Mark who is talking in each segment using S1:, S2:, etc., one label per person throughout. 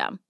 S1: system.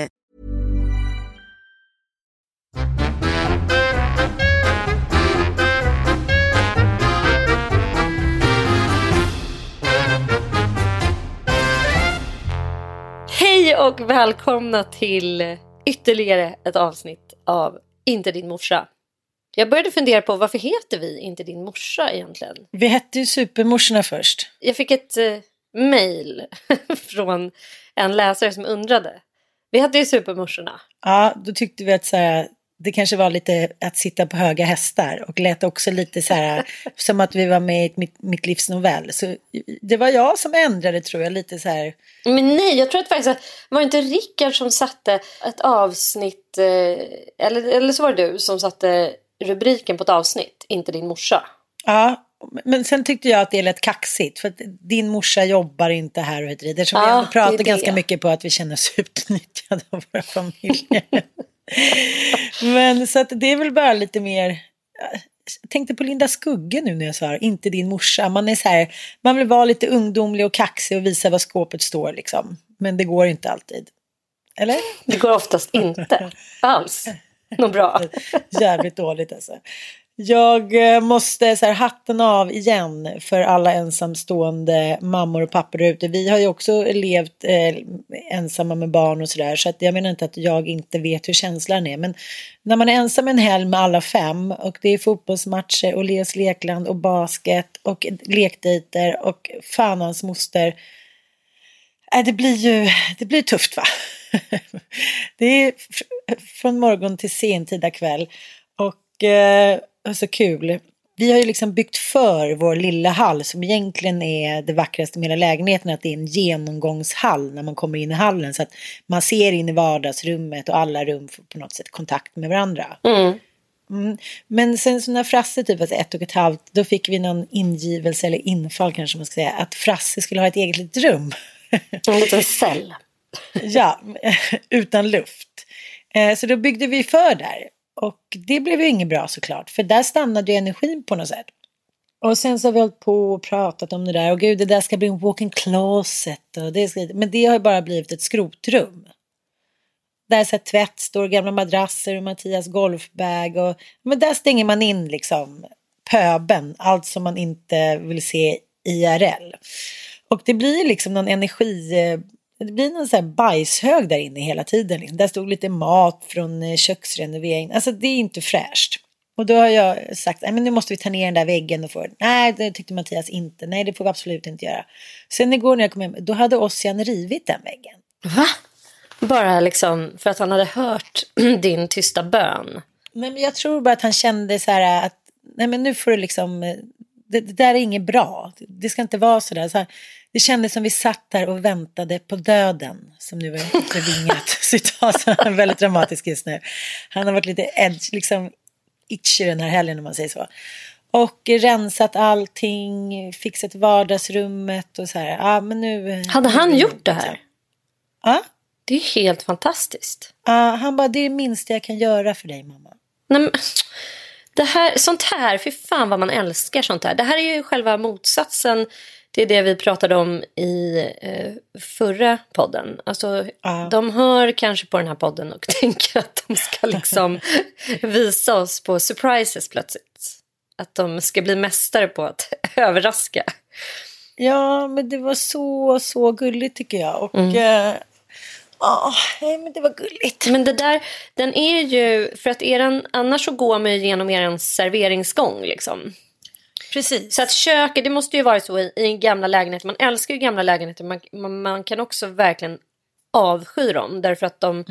S2: Hej och välkomna till ytterligare ett avsnitt av Inte din morsa. Jag började fundera på varför heter vi Inte din morsa egentligen?
S3: Vi hette ju Supermorsorna först.
S2: Jag fick ett eh, mail från en läsare som undrade. Vi hette ju Supermorsorna.
S3: Ja, då tyckte vi att så här, det kanske var lite att sitta på höga hästar och lät också lite så här som att vi var med i mitt, mitt livs novell. Så det var jag som ändrade tror jag lite så här.
S2: Men nej, jag tror att faktiskt att var det inte Rickard som satte ett avsnitt, eh, eller, eller så var det du som satte rubriken på ett avsnitt, inte din morsa.
S3: Ja, men sen tyckte jag att det lät kaxigt för att din morsa jobbar inte här och heter det. Eftersom
S2: Ja,
S3: vi pratar ganska mycket på att vi känner oss utnyttjade av våra familjer. men så att det är väl bara lite mer jag tänkte på Linda Skugge nu när jag sa inte din morsa. Man är så här, man vill vara lite ungdomlig och kaxig och visa vad skåpet står liksom. Men det går inte alltid. Eller?
S2: Det går oftast inte alls. Något bra.
S3: Jävligt dåligt alltså. Jag eh, måste så här, hatten av igen för alla ensamstående mammor och pappor där ute. Vi har ju också levt eh, ensamma med barn och sådär. Så att jag menar inte att jag inte vet hur känslan är. Men när man är ensam en helg med alla fem och det är fotbollsmatcher och Leos lekland och basket och lekdejter och fan hans moster. Äh, det blir ju det blir tufft va? det är fr- från morgon till sentida kväll. Och eh, så kul. Vi har ju liksom byggt för vår lilla hall som egentligen är det vackraste med hela lägenheten. Att det är en genomgångshall när man kommer in i hallen. Så att man ser in i vardagsrummet och alla rum får på något sätt kontakt med varandra.
S2: Mm.
S3: Mm. Men sen så när Frasse typ var ett och ett halvt, då fick vi någon ingivelse eller infall kanske man ska säga, att Frasse skulle ha ett eget litet rum.
S2: En liten cell.
S3: ja, utan luft. Eh, Så då byggde vi för där. Och det blev ju inget bra såklart, för där stannade ju energin på något sätt. Och sen så har vi hållit på och pratat om det där. Och gud, det där ska bli en walk-in closet. Och det ska, men det har ju bara blivit ett skrotrum. Där så här tvätt står, gamla madrasser och Mattias golfbag. Och, men där stänger man in liksom pöben, allt som man inte vill se IRL. Och det blir liksom någon energi, eh, det blir någon sån här bajshög där inne hela tiden. Liksom. Där stod lite mat från eh, köksrenoveringen. Alltså det är inte fräscht. Och då har jag sagt, men nu måste vi ta ner den där väggen. Och få... Nej, det tyckte Mattias inte. Nej, det får vi absolut inte göra. Sen igår när jag kom hem, då hade Ossian rivit den väggen.
S2: Va? Bara liksom för att han hade hört din tysta bön.
S3: Nej, men jag tror bara att han kände så här att, nej men nu får du liksom, det, det där är inget bra. Det ska inte vara så där. Så här, det kändes som vi satt där och väntade på döden, som nu är förvingat citat. Är väldigt dramatisk just nu. Han har varit lite edge, liksom itchy den här helgen om man säger så. Och rensat allting, fixat vardagsrummet och så här. Ja, men nu,
S2: Hade han gjort det här?
S3: Ja.
S2: Det är helt fantastiskt.
S3: ja, han bara, det är det minsta jag kan göra för dig mamma.
S2: Nej, men, det här, sånt här, fy fan vad man älskar sånt här. Det här är ju själva motsatsen till det vi pratade om i eh, förra podden. Alltså,
S3: Ja.
S2: De hör kanske på den här podden och tänker att de ska liksom visa oss på surprises plötsligt. Att de ska bli mästare på att överraska.
S3: Ja, men det var så, så gulligt tycker jag. Och
S2: Mm.
S3: eh, ja, nej, men det var gulligt.
S2: Men det där, den är ju, för att eran, annars så går man ju igenom er serveringsgång liksom.
S3: Precis.
S2: Så att köket, det måste ju vara så i, i gamla lägenheter. Man älskar ju gamla lägenheter. Man, man, man kan också verkligen avsky dem. Därför att de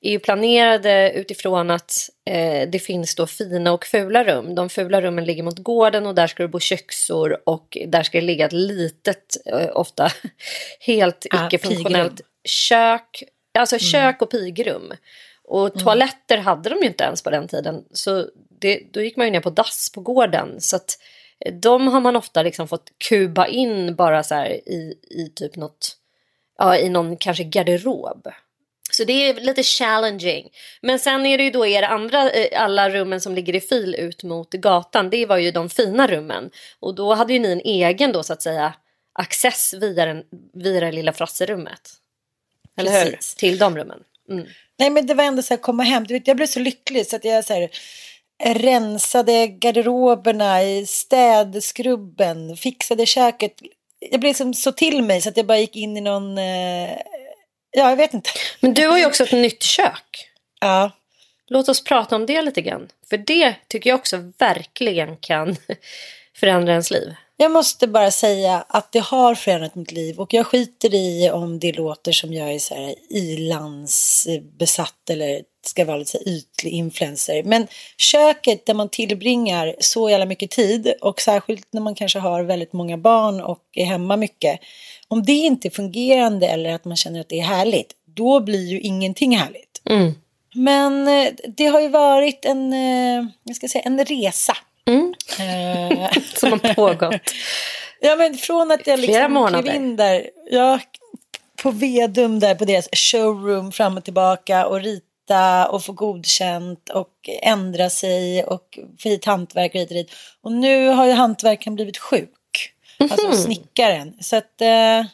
S2: är ju planerade utifrån att eh, det finns då fina och fula rum. De fula rummen ligger mot gården och där ska det bo köksor och där ska det ligga ett litet, eh, ofta helt
S3: Ja,
S2: icke-funktionellt kök. Alltså kök och pigrum. Och toaletter hade de ju inte ens på den tiden. Så det, då gick man ju ner på dass på gården. Så att de har man ofta liksom fått kuba in bara så här i, i typ något, ja i någon kanske garderob. Så det är lite challenging. Men sen är det ju då er andra, eh, alla rummen som ligger i fil ut mot gatan. Det var ju de fina rummen. Och då hade ju ni en egen då så att säga access via, den, via det lilla frasserummet. Eller hur?
S3: Precis.
S2: Till de rummen. Mm.
S3: Nej, men det var ändå så här komma hem. Du vet, jag blev så lycklig så att jag så här, rensade garderoberna i städskrubben, fixade köket. Jag blev liksom så till mig så att jag bara gick in i någon... Eh, ja, jag vet inte.
S2: Men du har ju också ett nytt kök.
S3: Ja.
S2: Låt oss prata om det lite grann. För det tycker jag också verkligen kan förändra ens liv.
S3: Jag måste bara säga att det har förändrat mitt liv och jag skiter i om det låter som jag är så här ilandsbesatt eller ska vara lite ytlig influencer. Men köket där man tillbringar så jävla mycket tid och särskilt när man kanske har väldigt många barn och är hemma mycket. Om det inte är fungerande eller att man känner att det är härligt, då blir ju ingenting härligt.
S2: Mm.
S3: Men eh, det har ju varit en, eh, jag ska säga, en resa.
S2: Mm.
S3: Eh,
S2: Som har pågått.
S3: Ja men från att jag liksom klev in där, ja, på Vedum där på deras showroom fram och tillbaka och rita och få godkänt och ändra sig och få hit hantverkare hit och dit. Och nu har ju hantverkaren blivit sjuk, alltså snickaren. Så att, eh,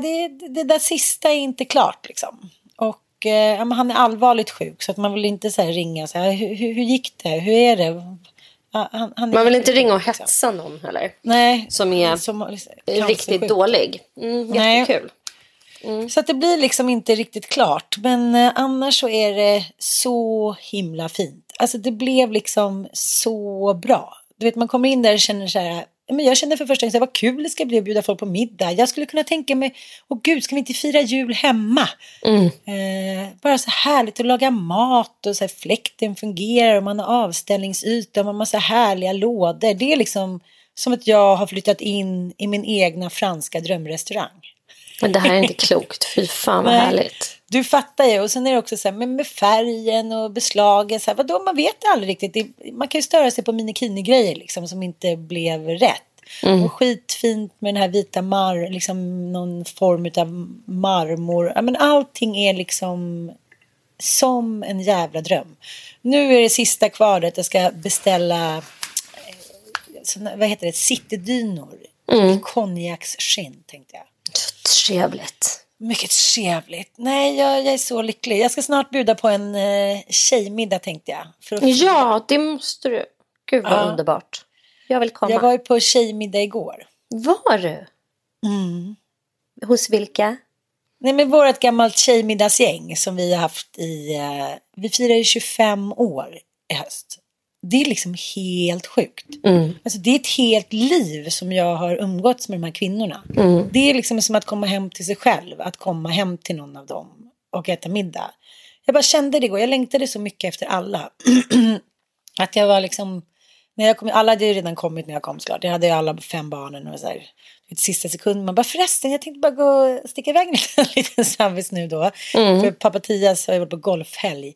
S3: det, det där sista är inte klart liksom. Och eh, han är allvarligt sjuk så att man vill inte så ringa och säga hur, hur, gick det, hur är det? Han, han
S2: Man vill inte ringa och
S3: liksom.
S2: hetsa någon heller.
S3: Nej,
S2: Som är
S3: som, liksom.
S2: Riktigt dålig. Mm,
S3: Nej.
S2: Jättekul.
S3: Så att det blir liksom inte riktigt klart. Men eh, annars så är det så himla fint. Alltså det blev liksom så bra. Du vet man kommer in där och känner så här. Men jag kände för första gången vad kul det ska bli att bjuda folk på middag. Jag skulle kunna tänka mig, åh gud, ska vi inte fira jul hemma?
S2: Mm.
S3: Eh, bara så härligt att laga mat och så här, fläkten fungerar och man har avställningsyta och man har massa härliga lådor. Det är liksom som att jag har flyttat in i min egna franska drömrestaurang.
S2: Men det här är inte klokt. Fy fan vad
S3: Nej.
S2: härligt.
S3: Du fattar ju. Och sen är det också så här med, med färgen och beslagen. Så här, vadå, man vet aldrig riktigt. Det, man kan ju störa sig på minikini-grejer liksom, som inte blev rätt. Och skitfint med den här vita mar, liksom någon form av marmor. Ja, men allting är liksom som en jävla dröm. Nu är det sista kvar att jag ska beställa eh, såna, vad heter det, citydynor. Mm. Konjaksskinn tänkte jag.
S2: Trevligt.
S3: Mycket trevligt. Nej, jag, jag är så lycklig. Jag ska snart bjuda på en eh, tjejmiddag tänkte jag. För att,
S2: Ja, det måste du. Gud vad
S3: Ja.
S2: underbart. Jag vill komma.
S3: Jag var ju på tjejmiddag igår.
S2: Var du?
S3: Mm.
S2: Hos vilka?
S3: Nej men vårt gammalt tjejmiddagsgäng som vi har haft i, eh, vi firar ju 25 år i höst. Det är liksom helt sjukt. Alltså det är ett helt liv som jag har umgåtts med de här kvinnorna. Det är liksom som att komma hem till sig själv, att komma hem till någon av dem och äta middag. Jag bara kände det igår, jag längtade så mycket efter alla. att jag var liksom, när jag kom, alla hade ju redan kommit när jag kom såklart. Jag hade ju alla fem barnen och så här, vet, sista sekund. Man bara förresten, jag tänkte bara gå och sticka iväg en liten, snabbis nu då. För pappa Tias har ju varit på golfhelg.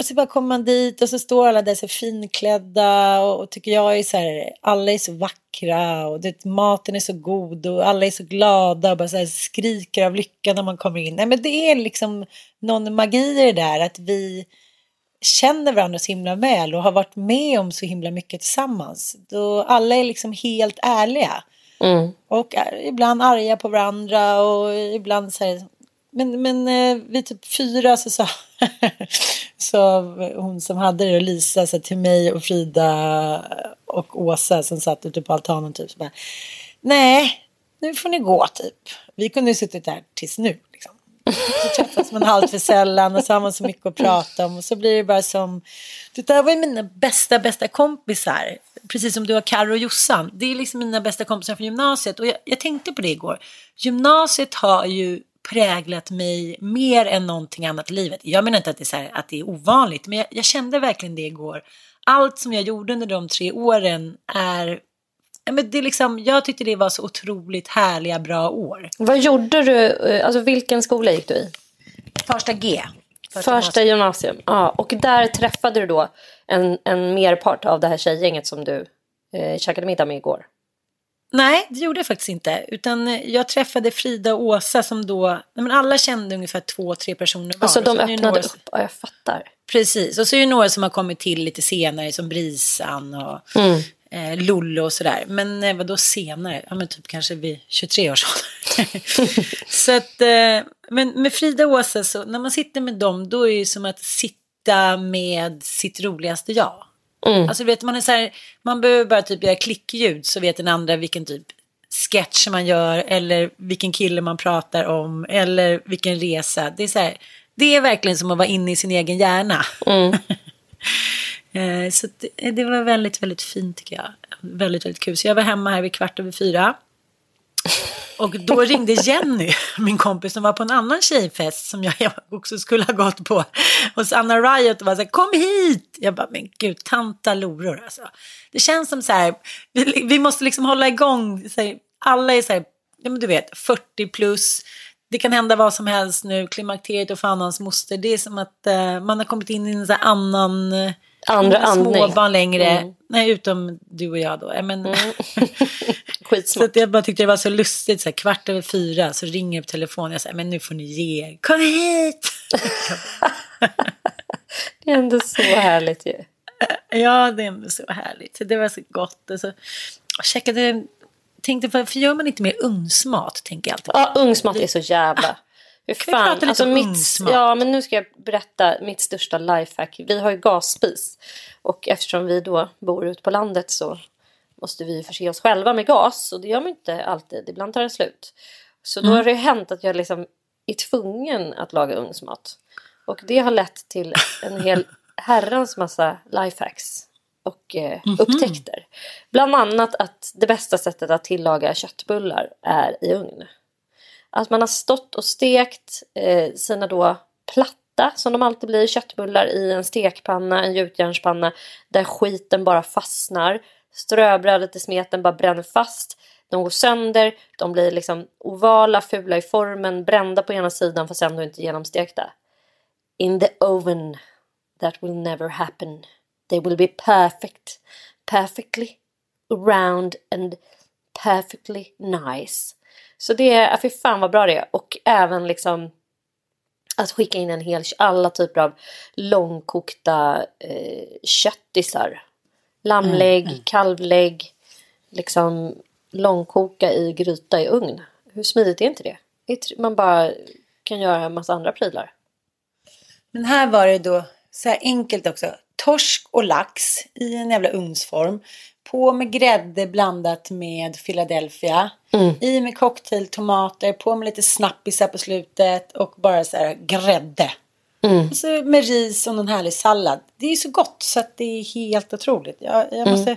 S3: Och så bara kommer man dit och så står alla där så finklädda och, och tycker jag är så här, alla är så vackra och det, maten är så god och alla är så glada och bara så här skriker av lycka när man kommer in. Nej men det är liksom någon magi i det där att vi känner varandra så himla väl och har varit med om så himla mycket tillsammans. Då alla är liksom helt ärliga. Och är ibland arga på varandra och ibland så här. Men, men eh, vid typ fyra så sa så hon som hade det, Lisa, så till mig och Frida och Åsa som satt ute på altanen typ. Så bara, Nej, nu får ni gå typ. Vi kunde ju suttit där tills nu. Liksom. Så träffas man allt för sällan och så har man så mycket att prata om. Och så blir det bara som... Det där var ju mina bästa, bästa kompisar. Precis som du har Carro och Jossan. Det är liksom mina bästa kompisar från gymnasiet. Och jag, jag tänkte på det igår. Gymnasiet har ju präglat mig mer än någonting annat i livet. Jag menar inte att det är, så här, att det är ovanligt. Men jag, jag kände verkligen det igår. Allt som jag gjorde under de tre åren är... Men det är liksom, jag tyckte det var så otroligt härliga, bra år.
S2: Vad gjorde du? eh, Alltså vilken skola gick du i?
S3: Första G.
S2: Första gymnasium. Ja, och där träffade du då en, en merpart av det här tjejgänget som du eh, käkade middag med igår.
S3: Nej, det gjorde jag faktiskt inte. Utan jag träffade Frida och Åsa som då, nej men alla kände ungefär två, tre personer var.
S2: Alltså de öppnade
S3: några,
S2: upp. Ja, jag fattar.
S3: Precis, och så är det några som har kommit till lite senare som Brisan och
S2: Mm.
S3: eh, Lollo och sådär. Men eh, vadå senare? Ja men typ kanske vid 23 års ålder. så att, eh, men med Frida och Åsa så när man sitter med dem då är det som att sitta med sitt roligaste jag.
S2: Mm.
S3: Alltså vet man är så här, man behöver bara typ göra klickljud så vet den andra vilken typ sketch man gör eller vilken kille man pratar om eller vilken resa. Det är så här, det är verkligen som att vara inne i sin egen hjärna. Eh, så det, det var väldigt, väldigt fint tycker jag. Väldigt, väldigt kul. Så jag var hemma här vid kvart över fyra. Och då ringde Jenny, min kompis som var på en annan tjejfest som jag också skulle ha gått på. hos Anna Riot och var så här, kom hit! Jag bara, men gud, tanta loror alltså. Det känns som så här, vi, vi måste liksom hålla igång, så här, alla är så här, ja men du vet, 40 plus. Det kan hända vad som helst nu, klimakteriet och fan hans moster. Det är som att eh, man har kommit in i en så här annan... Eh,
S2: Andra andning.
S3: Småbarn längre.
S2: Mm.
S3: Nej, utom du och jag då. Men, så
S2: Skitsmart.
S3: att jag bara tyckte det var så lustigt, så här, kvart över fyra så ringer på telefon. Jag säger, men nu får ni ge er. Kom hit!
S2: Det är ändå så härligt ju.
S3: ja, det är ändå så härligt. Så det var så gott. Och så och käkade, tänkte, varför gör man inte mer ugnsmat? Tänker jag alltid.
S2: Ja, ungsmat är så jävla... Hur
S3: vi
S2: fan,
S3: lite
S2: alltså mitt, ja, men nu ska jag berätta mitt största lifehack. Vi har ju gasspis. Och eftersom vi då bor ute på landet så måste vi förse oss själva med gas. Och det gör man inte alltid. Ibland tar det slut. Så då
S3: Mm.
S2: har det hänt att jag liksom är tvungen att laga ugnsmat. Och det har lett till en hel herrans massa lifehacks och eh,
S3: Mhm.
S2: upptäckter. Bland annat att det bästa sättet att tillaga köttbullar är i ugn. Att man har stått och stekt eh, sina då platta, som de alltid blir, köttbullar i en stekpanna, en gjutjärnspanna, där skiten bara fastnar. Ströbrödet i smeten bara bränner fast. De går sönder, de blir liksom ovala, fula i formen, brända på ena sidan fast ändå inte genomstekta. In the oven, that will never happen. They will be perfect, perfectly round and perfectly nice. Så det är, fy fan vad bra det är. Och även liksom att skicka in en hel, alla typer av långkokta eh, köttisar. Lammlägg, kalvlägg, liksom långkoka i gryta i ugn. Hur smidigt är inte det? Man bara kan göra en massa andra prylar.
S3: Men här var det då så här enkelt också. Torsk och lax i en jävla ugnsform. På med grädde blandat med Philadelphia. Mm. I med cocktail, tomater, på med lite snappisar på slutet och bara så här grädde. Mm. Och så med ris och någon härlig sallad. Det är så gott så att det är helt otroligt. Jag, jag mm. måste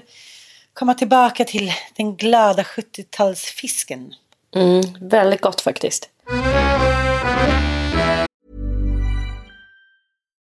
S3: komma tillbaka till den glada 70-talsfisken.
S2: Mm, väldigt gott faktiskt.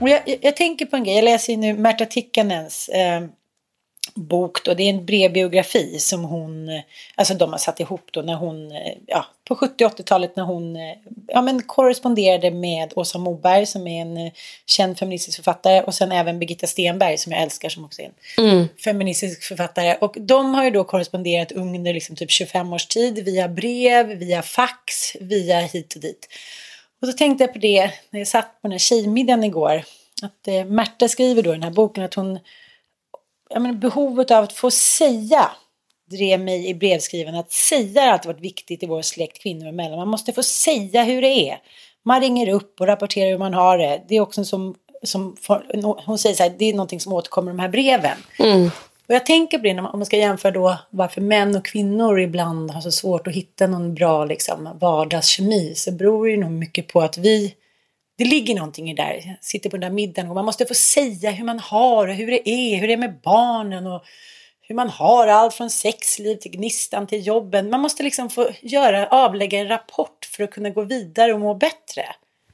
S3: Och jag, jag, jag, tänker på en grej, jag läser ju nu Märta Tikkanens eh, bok då, det är en brevbiografi som hon, alltså de har satt ihop då när hon, ja på 70 80-talet när hon, ja men korresponderade med Åsa Moberg som är en känd feministisk författare och sen även Birgitta Stenberg som jag älskar som också är en mm. feministisk författare. Och de har ju då korresponderat under liksom typ 25 års tid via brev, via fax, via hit och dit. Och så tänkte jag på det när jag satt på den här tjejmiddagen igår. Att eh, Märta skriver då i den här boken att hon menar, behovet av att få säga drev mig i brevskrivandet. Att säga har alltid varit viktigt i vår släkt kvinnor emellan. Man måste få säga hur det är. Man ringer upp och rapporterar hur man har det. Det är också som, som hon säger så här, det är någonting som återkommer i de här breven. Mm. Och jag tänker på det om man ska jämföra då varför män och kvinnor ibland har så svårt att hitta någon bra liksom, vardagskemi så beror det ju nog mycket på att vi det ligger någonting i det där. Sitter på den där middagen och man måste få säga hur man har och hur det är, hur det är med barnen och hur man har allt från sexliv till gnistan till jobben. Man måste liksom få göra, avlägga en rapport för att kunna gå vidare och må bättre.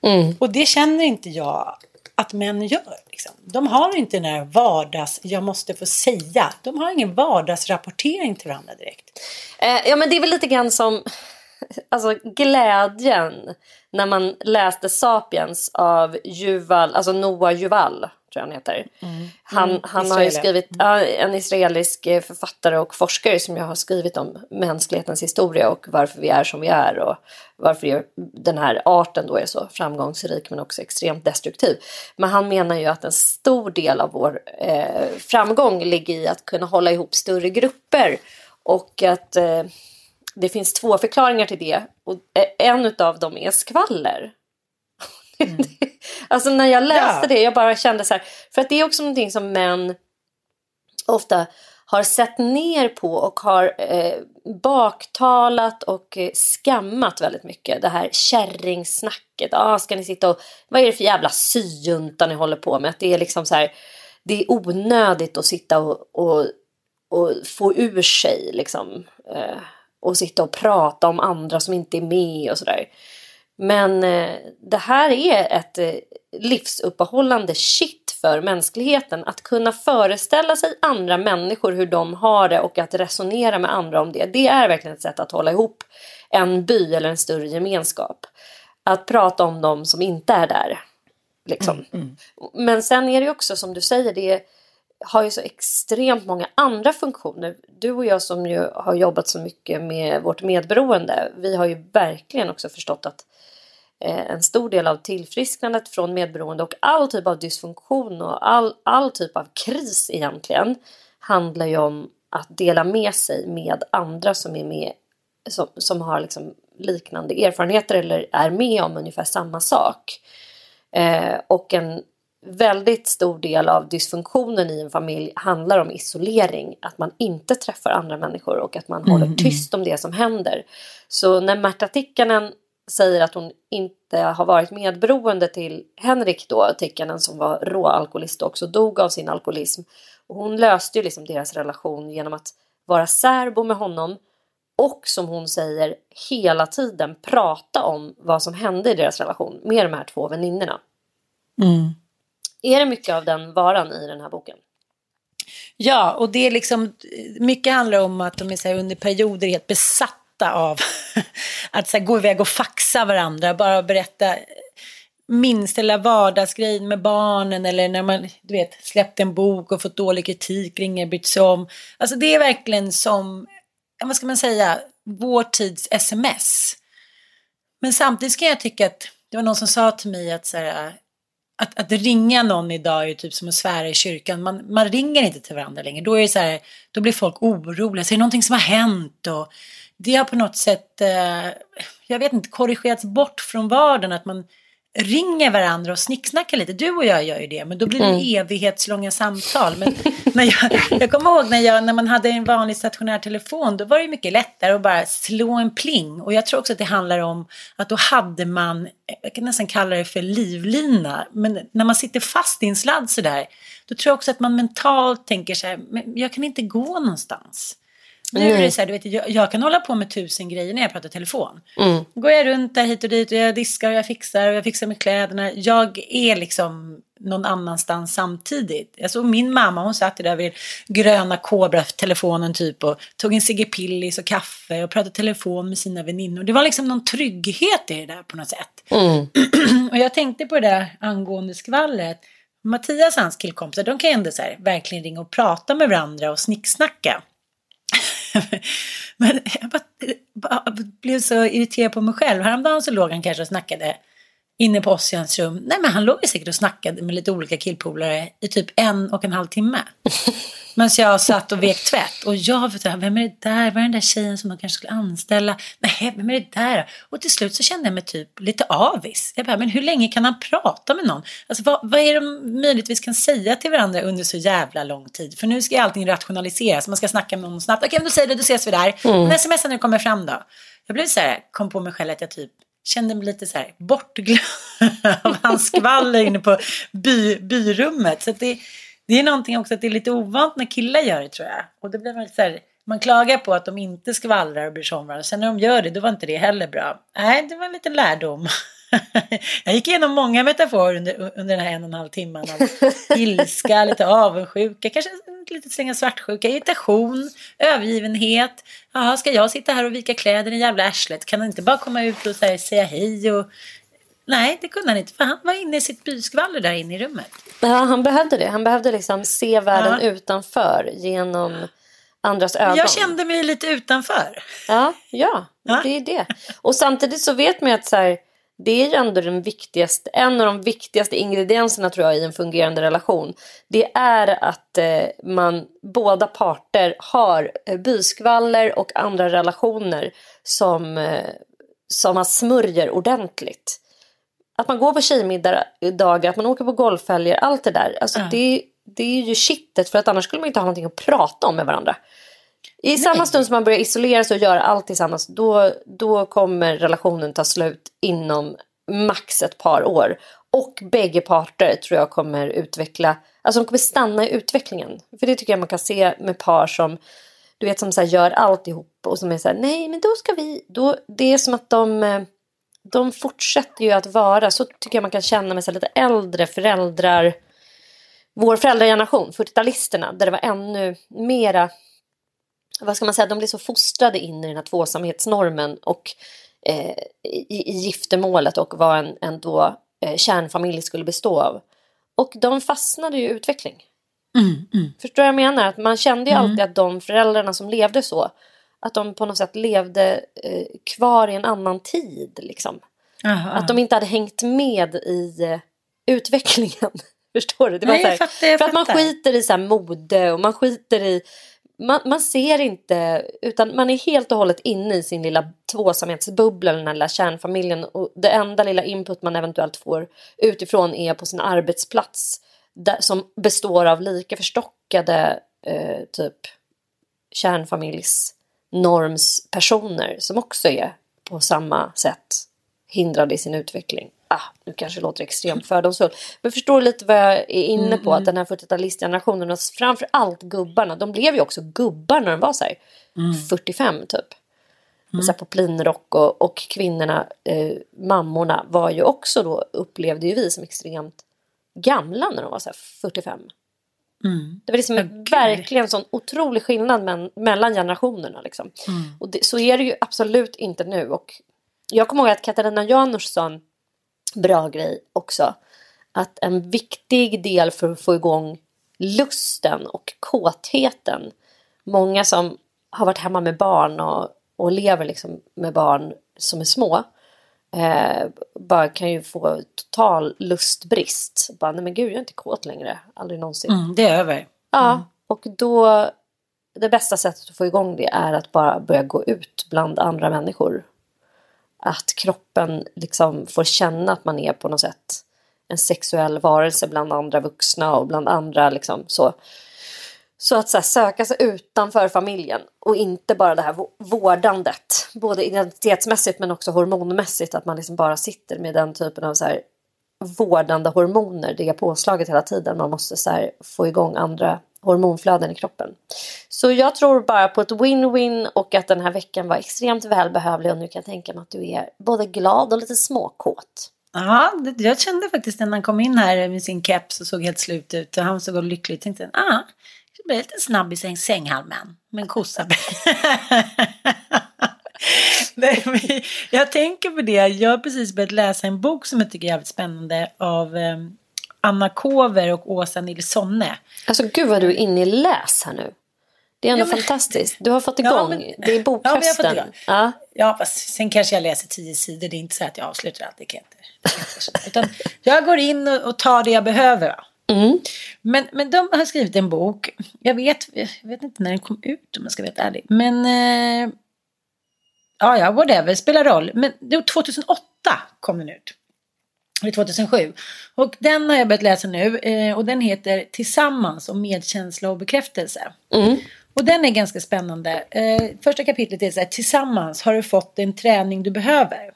S3: Mm. Och det känner inte jag att män gör. Liksom. De har inte den här vardags, jag måste få säga. De har ingen vardagsrapportering till varandra direkt.
S2: Eh, ja men det är väl lite grann som alltså glädjen när man läste Sapiens av Yuval, alltså Noah Yuval tror jag han heter. Mm. Han, mm, han har ju skrivit, ja, en israelisk eh, författare och forskare som jag har skrivit om mänsklighetens historia och varför vi är som vi är och varför den här arten då är så framgångsrik men också extremt destruktiv. Men han menar ju att en stor del av vår eh, framgång ligger i att kunna hålla ihop större grupper och att eh, det finns två förklaringar till det och en av dem är skvaller. Mm. alltså när jag läste ja. det, jag bara kände så här, för att det är också någonting som män ofta har sett ner på och har eh, baktalat och eh, skammat väldigt mycket. Det här kärringsnacket. Ah, ska ni sitta och, vad är det för jävla syjunta ni håller på med? Att det är liksom så här, det är onödigt att sitta och, och, och få ur sig liksom. Eh, och sitta och prata om andra som inte är med och sådär. Men eh, det här är ett eh, livsuppehållande shit för mänskligheten. Att kunna föreställa sig andra människor, hur de har det och att resonera med andra om det. Det är verkligen ett sätt att hålla ihop en by eller en större gemenskap. Att prata om dem som inte är där. Liksom. Mm, mm. Men sen är det också som du säger, det har ju så extremt många andra funktioner. Du och jag som ju har jobbat så mycket med vårt medberoende, vi har ju verkligen också förstått att eh, en stor del av tillfrisknandet från medberoende och all typ av dysfunktion och all, all typ av kris egentligen handlar ju om att dela med sig med andra som är med som, som har liksom liknande erfarenheter eller är med om ungefär samma sak. Eh, och en väldigt stor del av dysfunktionen i en familj handlar om isolering. Att man inte träffar andra människor och att man mm, håller tyst om det som händer. Så när Märta Tikkanen säger att hon inte har varit medberoende till Henrik då, Tikkanen som var råalkoholist och också dog av sin alkoholism. Och hon löste ju liksom deras relation genom att vara särbo med honom och som hon säger hela tiden prata om vad som hände i deras relation med de här två väninnorna. Mm. Är det mycket av den varan i den här boken?
S3: Ja, och det är liksom, mycket handlar om att de är så här under perioder helt besatta av att så här, gå iväg och faxa varandra, bara berätta minsta lilla vardagsgrej med barnen eller när man du vet, släppt en bok och fått dålig kritik, ringer, bytt sig om. Alltså det är verkligen som, vad ska man säga, vår tids sms. Men samtidigt kan jag tycka att det var någon som sa till mig att så här, att, att ringa någon idag är typ som att svära i kyrkan. Man, man ringer inte till varandra längre. Då, är det så här, då blir folk oroliga. Så är det någonting som har hänt? Och det har på något sätt, eh, jag vet inte, korrigerats bort från vardagen. Att man ringer varandra och snicksnackar lite. Du och jag gör ju det, men då blir det mm. evighetslånga samtal. Men när jag, jag kommer ihåg när, jag, när man hade en vanlig stationär telefon, då var det mycket lättare att bara slå en pling. Och jag tror också att det handlar om att då hade man, jag kan nästan kalla det för livlina, men när man sitter fast i en sladd sådär, då tror jag också att man mentalt tänker så här, men jag kan inte gå någonstans. Nu är det så här, du vet, jag, jag, kan hålla på med tusen grejer när jag pratar telefon. Mm. Går jag runt där hit och dit och jag diskar och jag fixar och jag fixar med kläderna. Jag är liksom någon annanstans samtidigt. Såg min mamma, hon satt där vid gröna Cobra-telefonen typ och tog en Sigge Pillis och kaffe och pratade telefon med sina väninnor. Det var liksom någon trygghet i det där på något sätt. Mm. och jag tänkte på det där angående skvallret. Mattias och hans killkompisar, de kan ju ändå så här, verkligen ringa och prata med varandra och snicksnacka. Men jag bara, bara, blev så irriterad på mig själv. Häromdagen så låg han kanske och snackade inne på Ossians rum. Nej men han låg säkert och snackade med lite olika killpolare i typ en och en halv timme. Men så jag satt och vek tvätt och jag vet inte, vem är det där? Var är den där tjejen som de kanske skulle anställa? Nej, vem är det där? Och till slut så kände jag mig typ lite avis. Jag bara, men hur länge kan han prata med någon? Alltså vad, vad är det de möjligtvis kan säga till varandra under så jävla lång tid? För nu ska allting rationaliseras, man ska snacka med någon snabbt. Okej, men då säger det, då ses vi där. Mm. När smsar nu kommer fram då? Jag blev så här, kom på mig själv att jag typ kände mig lite så här bortglömd av hans skvaller inne på by, byrummet. Så det, det är någonting också att det är lite ovant när killar gör det tror jag. Och det blir man så här, man klagar på att de inte skvallrar och bryr sig om varandra. Sen när de gör det, då var inte det heller bra. Nej, det var en liten lärdom. jag gick igenom många metaforer under, under den här en och en halv timmen. Ilska, lite avundsjuka, kanske lite slänga svartsjuka, irritation, övergivenhet. Jaha, ska jag sitta här och vika kläder i jävla arslet? Kan han inte bara komma ut och här, säga hej och Nej, det kunde han inte för han var inne i sitt byskvaller där inne i rummet.
S2: Ja, han behövde det. Han behövde liksom se världen ja. utanför genom andras ögon.
S3: Jag kände mig lite utanför.
S2: Ja, ja, ja. det är det. Och samtidigt så vet man att så här, det är ju ändå den viktigaste, en av de viktigaste ingredienserna tror jag i en fungerande relation. Det är att eh, man, båda parter har eh, byskvaller och andra relationer som, eh, som man smörjer ordentligt att man går på tjejmiddagar, att man åker på golfhelger, allt det där. Alltså ja. det, det är ju kittet för att annars skulle man inte ha någonting att prata om med varandra. I samma stund som man börjar isolera sig och göra allt tillsammans då, då kommer relationen ta slut inom max ett par år. Och bägge parter tror jag kommer utveckla, alltså de kommer stanna i utvecklingen. För det tycker jag man kan se med par som du vet som så här, gör alltihop och som är så här, nej men då ska vi, då, det är som att de, eh, de fortsätter ju att vara, så tycker jag man kan känna med så lite äldre föräldrar, vår föräldrageneration, 40-talisterna, där det var ännu mera, vad ska man säga, de blev så fostrade in i den här tvåsamhetsnormen och eh, i, i giftermålet och vad en, en då eh, kärnfamilj skulle bestå av. Och de fastnade ju i utveckling.
S3: Mm, mm.
S2: Förstår du vad jag menar? Att man kände ju
S3: Mm.
S2: alltid att de föräldrarna som levde så, att de på något sätt levde eh, kvar i en annan tid. Liksom.
S3: Aha.
S2: Att de inte hade hängt med i eh, utvecklingen. Förstår du? Det var
S3: Nej,
S2: här,
S3: fattar,
S2: för att man skiter i så här mode och man skiter i... Man, man ser inte, utan man är helt och hållet inne i sin lilla tvåsamhetsbubbla, den här lilla kärnfamiljen. Och det enda lilla input man eventuellt får utifrån är på sin arbetsplats. Där, som består av lika förstockade eh, typ kärnfamiljsnormspersoner som också är på samma sätt hindrade i sin utveckling. Ah, nu kanske det låter extremt fördomsfullt. Men förstår lite vad jag är inne på? Att den här 40-talistgenerationen, och framför allt gubbarna, de blev ju också gubbar när de var så här 45 typ. Och så här poplinrock och, och kvinnorna, eh, mammorna var ju också då, upplevde ju vi som extremt gamla när de var så här 45.
S3: Mm.
S2: Det var liksom
S3: gud.
S2: verkligen en sån otrolig skillnad men, mellan generationerna. Liksom.
S3: Mm.
S2: Och det, så är det ju absolut inte nu. Och jag kommer ihåg att Katarina Janouch sa en bra grej också. Att en viktig del för att få igång lusten och kåtheten. Många som har varit hemma med barn och, och lever liksom med barn som är små. Eh, bara kan ju få total lustbrist. Bara, nej men gud jag är inte kåt längre. Aldrig någonsin.
S3: Mm, det är över.
S2: Ja, och då det bästa sättet att få igång det är att bara börja gå ut bland andra människor. Att kroppen liksom får känna att man är på något sätt en sexuell varelse bland andra vuxna och bland andra liksom så. Så att så här, söka sig utanför familjen och inte bara det här vårdandet. Både identitetsmässigt men också hormonmässigt. Att man liksom bara sitter med den typen av så här, vårdande hormoner. Det är påslaget hela tiden. Man måste så här, få igång andra hormonflöden i kroppen. Så jag tror bara på ett win-win och att den här veckan var extremt välbehövlig. Och nu kan jag tänka mig att du är både glad och lite småkåt.
S3: Ja, jag kände faktiskt när han kom in här med sin keps och såg helt slut ut och han såg lycklig ut. Tänkte ah, det blir lite snabb i säng, sänghalmen. Men kossa. Nej, men jag tänker på det. Jag har precis börjat läsa en bok som jag tycker är jävligt spännande av eh, Anna Kover och Åsa Nilssonne.
S2: Alltså gud vad du är inne i läs här nu. Det är ändå
S3: Ja, men-
S2: fantastiskt. Du har fått
S3: Ja,
S2: igång.
S3: men-
S2: det är
S3: Ja, men har fått
S2: bokhösten.
S3: igång.
S2: Ja,
S3: Ja, fast sen kanske jag läser tio sidor. Det är inte så att jag avslutar allt. Det kan jag inte. Utan jag går in och, och tar det jag behöver. va.
S2: Mm.
S3: Men, men de har skrivit en bok. Jag vet, jag vet inte när den kom ut om jag ska vara helt ärlig. Men eh, ja, ja, whatever, spelar roll. Men det var 2008 kom den ut. Eller 2007. Och den har jag börjat läsa nu. Eh, och den heter Tillsammans om medkänsla och bekräftelse.
S2: Mm.
S3: Och den är ganska spännande. Eh, första kapitlet är så här, tillsammans har du fått den träning du behöver.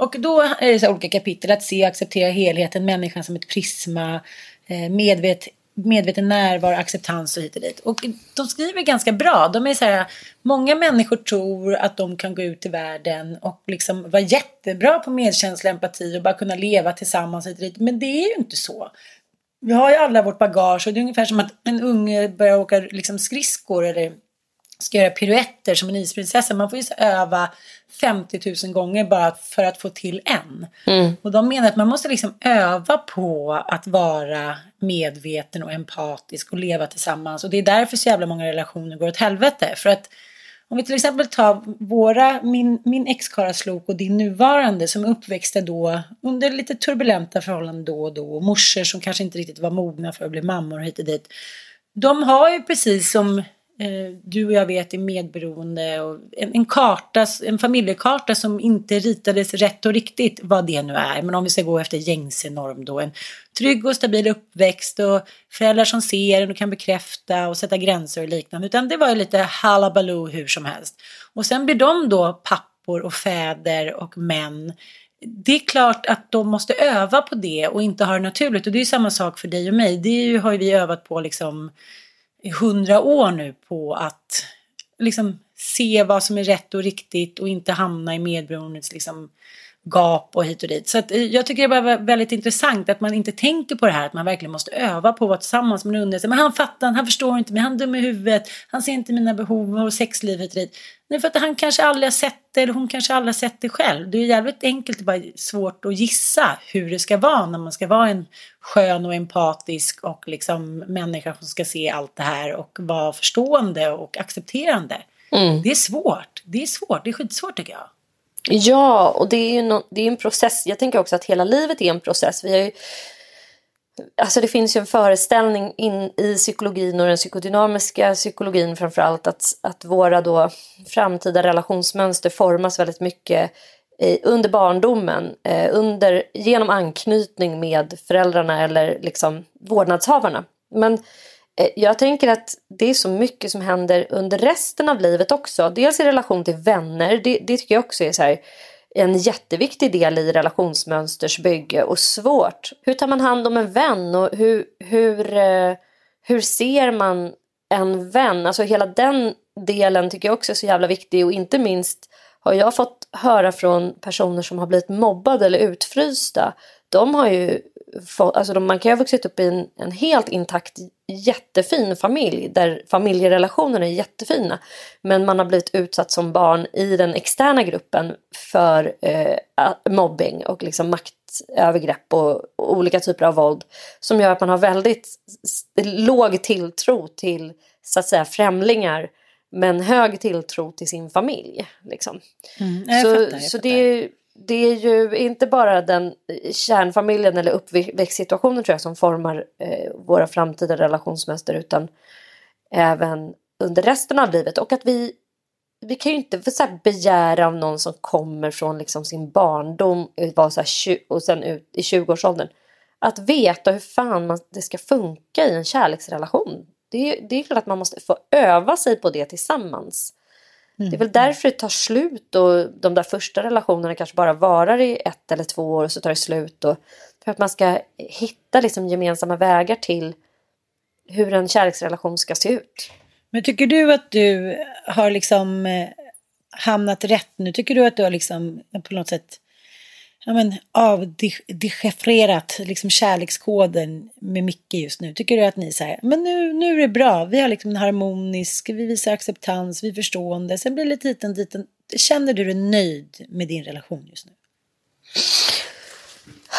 S3: Och då är det så här olika kapitel, att se och acceptera helheten, människan som ett prisma, eh, medvet, medveten närvaro, acceptans och hit och dit. Och de skriver ganska bra. De är så här, många människor tror att de kan gå ut i världen och liksom vara jättebra på medkänsla, empati och bara kunna leva tillsammans hit och dit. Men det är ju inte så. Vi har ju alla vårt bagage och det är ungefär som att en unge börjar åka liksom skridskor eller ska göra piruetter som en isprinsessa. Man får ju så öva 50 000 gånger bara för att få till en. Och de menar att man måste liksom öva på att vara medveten och empatisk och leva tillsammans. Och det är därför så jävla många relationer går åt helvete. För att om vi till exempel tar våra, min, min ex-Karaslok och din nuvarande som är uppväxta då under lite turbulenta förhållanden då och då. Och morsor som kanske inte riktigt var mogna för att bli mammor och hit och dit. De har ju precis som Eh, du och jag vet är medberoende och en, en, karta, en familjekarta som inte ritades rätt och riktigt vad det nu är. Men om vi ska gå efter gängse norm då. En trygg och stabil uppväxt och föräldrar som ser en och kan bekräfta och sätta gränser och liknande. Utan det var ju lite halabaloo hur som helst. Och sen blir de då pappor och fäder och män det är klart att de måste öva på det och inte ha det naturligt. Och det är ju samma sak för dig och mig. Det har ju vi övat på liksom hundra år nu på att liksom se vad som är rätt och riktigt och inte hamna i medberoendets liksom gap och hit och dit. Så att, eh, jag tycker det var väldigt intressant att man inte tänker på det här att man verkligen måste öva på att vara tillsammans med en undrar men han fattar, han förstår inte mig, han är dum i huvudet, han ser inte mina behov och sexlivet dit. Nej, för att han kanske aldrig har sett det eller hon kanske aldrig har sett det själv. Det är jävligt enkelt, det bara svårt att gissa hur det ska vara när man ska vara en skön och empatisk och liksom människa som ska se allt det här och vara förstående och accepterande. Mm. Det är svårt, det är svårt, det är skitsvårt tycker jag.
S2: Ja, och det är ju no det är en process. Jag tänker också att hela livet är en process. Vi har ju, alltså det finns ju en föreställning in i psykologin och den psykodynamiska psykologin framförallt att, att våra då framtida relationsmönster formas väldigt mycket under barndomen, eh, under, genom anknytning med föräldrarna eller liksom vårdnadshavarna. Men eh, jag tänker att det är så mycket som händer under resten av livet också. Dels i relation till vänner, det, det tycker jag också är så här, en jätteviktig del i relationsmönsters bygge och svårt. Hur tar man hand om en vän och hur, hur, eh, hur ser man en vän? Alltså hela den delen tycker jag också är så jävla viktig och inte minst har jag fått höra från personer som har blivit mobbade eller utfrysta. De har ju fått, alltså de, man kan ju ha vuxit upp i en, en helt intakt jättefin familj där familjerelationerna är jättefina. Men man har blivit utsatt som barn i den externa gruppen för eh, mobbing och liksom maktövergrepp och, och, olika typer av våld. Som gör att man har väldigt låg tilltro till så att säga främlingar men hög tilltro till sin familj. Liksom. Mm, så, fattar, så det det är ju inte bara den eh, kärnfamiljen eller uppväxtsituationen tror jag som formar eh, våra framtida relationsmönster utan även under resten av livet och att vi vi kan ju inte så begära av någon som kommer från liksom sin barndom eh, var så och sen ut i 20-årsåldern att veta hur fan man, det ska funka i en kärleksrelation. Det det är klart att man måste få öva sig på det tillsammans. Mm. Det är väl därför det tar slut och de där första relationerna kanske bara varar i ett eller två år och så tar det slut. Och för att man ska hitta liksom gemensamma vägar till hur en kärleksrelation ska se ut.
S3: Men tycker du att du har liksom eh, hamnat rätt nu? Tycker du att du har liksom på något sätt ja, men, avdechiffrerat liksom kärlekskoden med Micke just nu? Tycker du att ni säger men nu, nu är det bra, vi har liksom en harmonisk, vi visar acceptans, vi är förstående, sen blir det lite hit och dit. Känner du dig nöjd med din relation just nu?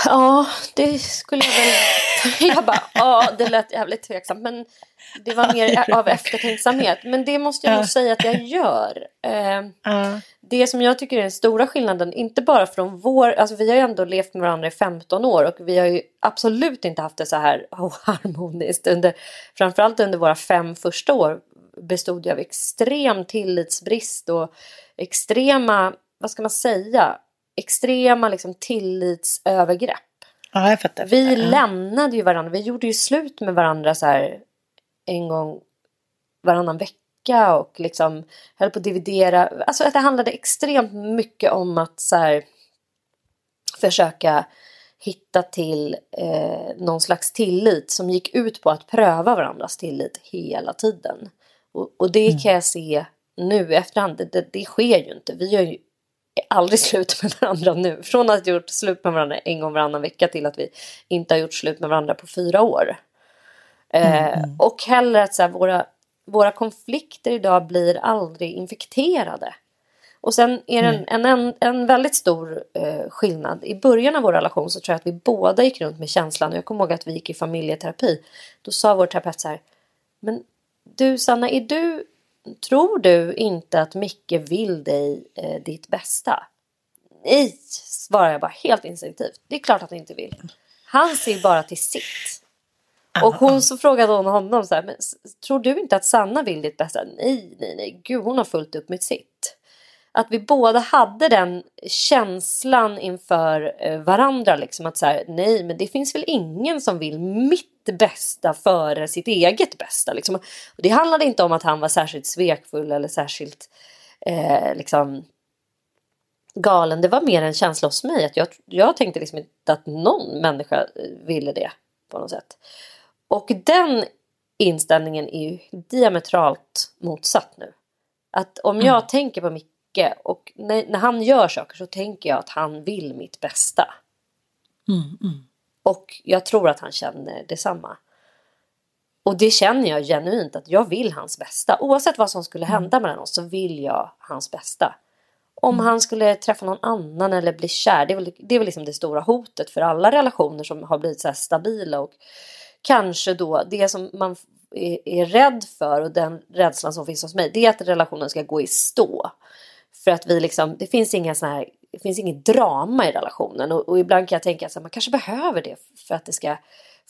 S2: Ja, det skulle jag väl... Jag bara, ja, det lät jävligt tveksamt. Men det var mer av eftertänksamhet. Men det måste jag nog säga att jag gör. Eh, det som jag tycker är den stora skillnaden, inte bara från vår... Alltså vi har ju ändå levt med varandra i 15 år och vi har ju absolut inte haft det så här harmoniskt. Under, framförallt under våra fem första år bestod jag av extrem tillitsbrist och extrema, vad ska man säga, extrema liksom, tillitsövergrepp.
S3: Ja, jag fattar.
S2: Vi lämnade ju varandra, vi gjorde ju slut med varandra så här en gång varannan vecka och liksom höll på att dividera. Alltså att det handlade extremt mycket om att så här, försöka hitta till eh, någon slags tillit som gick ut på att pröva varandras tillit hela tiden. Och, och det mm. kan jag se nu i efterhand, det, det, det sker ju inte. Vi gör ju aldrig slut med varandra nu. Från att ha gjort slut med varandra en gång varannan vecka till att vi inte har gjort slut med varandra på fyra år. Eh, mm. och heller att så här, våra, våra konflikter idag blir aldrig infekterade. Och sen är det en, en, en, en väldigt stor eh, skillnad. I början av vår relation så tror jag att vi båda gick runt med känslan. Och jag kommer ihåg att vi gick i familjeterapi. Då sa vår terapeut så här. Men du Sanna, är du Tror du inte att Micke vill dig eh, ditt bästa? Nej, svarar jag bara helt instinktivt. Det är klart att han inte vill. Han ser bara till sitt. Och hon så frågade hon honom så här, men tror du inte att Sanna vill ditt bästa? Nej, nej, nej, gud hon har fullt upp med sitt. Att vi båda hade den känslan inför eh, varandra liksom att så här, nej men det finns väl ingen som vill mitt bästa före sitt eget bästa liksom. Och det handlade inte om att han var särskilt svekfull eller särskilt eh, liksom galen. Det var mer en känsla hos mig att jag, jag tänkte liksom inte att någon människa eh, ville det på något sätt. Och den inställningen är ju diametralt motsatt nu. Att om jag mm. tänker på Micke och när, när, han gör saker så tänker jag att han vill mitt bästa.
S3: Mm, mm.
S2: Och jag tror att han känner detsamma. Och det känner jag genuint att jag vill hans bästa. Oavsett vad som skulle hända mellan oss så vill jag hans bästa. Om mm. han skulle träffa någon annan eller bli kär. Det är väl, det är väl liksom det stora hotet för alla relationer som har blivit så stabila. Och kanske då det som man är, är rädd för och den rädslan som finns hos mig. Det är att relationen ska gå i stå. För att vi liksom, det finns inga såna här, det finns inget drama i relationen. Och, och ibland kan jag tänka att man kanske behöver det för att det ska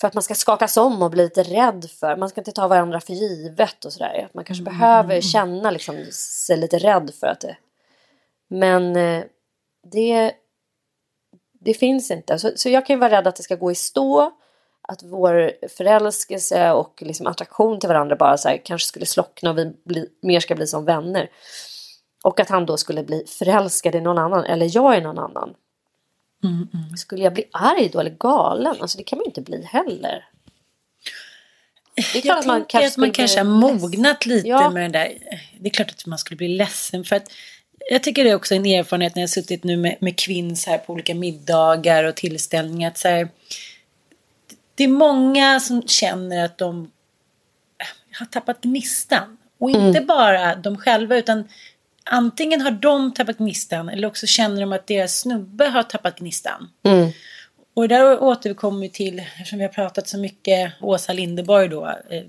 S2: för att man ska skakas om och bli lite rädd för. Man ska inte ta varandra för givet och sådär. Man kanske mm. behöver känna liksom, sig lite rädd för att det men eh, det, det finns inte. Så, så jag kan ju vara rädd att det ska gå i stå. Att vår förälskelse och liksom attraktion till varandra bara så här, kanske skulle slockna och vi bli, mer ska bli som vänner. Och att han då skulle bli förälskad i någon annan eller jag i någon annan.
S3: Mm, mm.
S2: Skulle jag bli arg då eller galen? Alltså det kan man ju inte bli heller.
S3: Det är klart att man kanske, att man kanske har mognat lite ja. med den där. Det är klart att man skulle bli ledsen för att jag tycker det är också en erfarenhet när jag suttit nu med, med kvinns här på olika middagar och tillställningar. Att så här, det är många som känner att de har tappat gnistan. Och inte mm. bara de själva utan antingen har de tappat gnistan eller också känner de att deras snubbe har tappat gnistan.
S2: Mm.
S3: Och där återkommer vi till, eftersom vi har pratat så mycket, Åsa Lindeborg då, eh,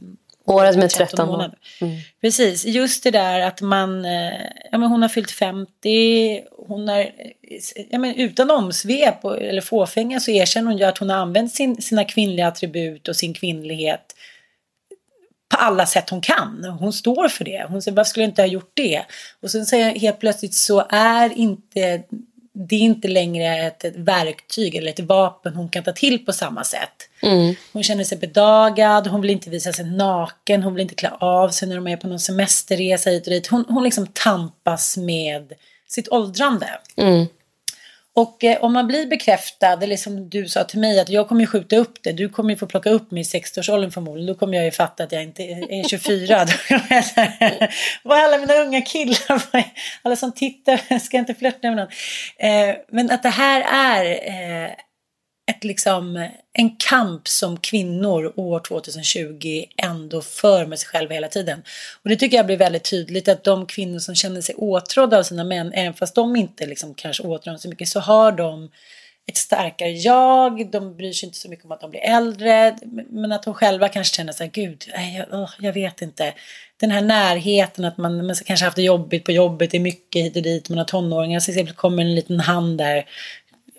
S2: Året med 13 månader.
S3: Mm. Precis, just det där att man, eh, ja men hon har fyllt 50, hon har, ja men utan omsvep eller fåfänga så erkänner hon ju att hon har använt sin, sina kvinnliga attribut och sin kvinnlighet på alla sätt hon kan. Hon står för det. Hon säger varför skulle jag inte ha gjort det? Och sen säger helt plötsligt så är inte det är inte längre ett, ett, verktyg eller ett vapen hon kan ta till på samma sätt.
S2: Mm.
S3: Hon känner sig bedagad, hon vill inte visa sig naken, hon vill inte klä av sig när de är på någon semesterresa hit och dit. Hon, hon liksom tampas med sitt åldrande.
S2: Mm.
S3: Och eh, om man blir bekräftad, eller som liksom du sa till mig, att jag kommer ju skjuta upp det. Du kommer ju få plocka upp mig i 60-årsåldern förmodligen. Då kommer jag ju fatta att jag inte är 24. Vad är alla mina unga killar? alla som tittar, ska jag inte flörta med någon. Eh, men att det här är eh, ett liksom, en kamp som kvinnor år 2020 ändå för med sig själva hela tiden. Och det tycker jag blir väldigt tydligt att de kvinnor som känner sig åtrådda av sina män, även fast de inte liksom kanske åtrår så mycket, så har de ett starkare jag, de bryr sig inte så mycket om att de blir äldre, men att de själva kanske känner så här, gud, jag, oh, jag vet inte. Den här närheten, att man, man kanske haft det jobbigt på jobbet, det är mycket hit och dit, man har tonåringar, så exempel kommer en liten hand där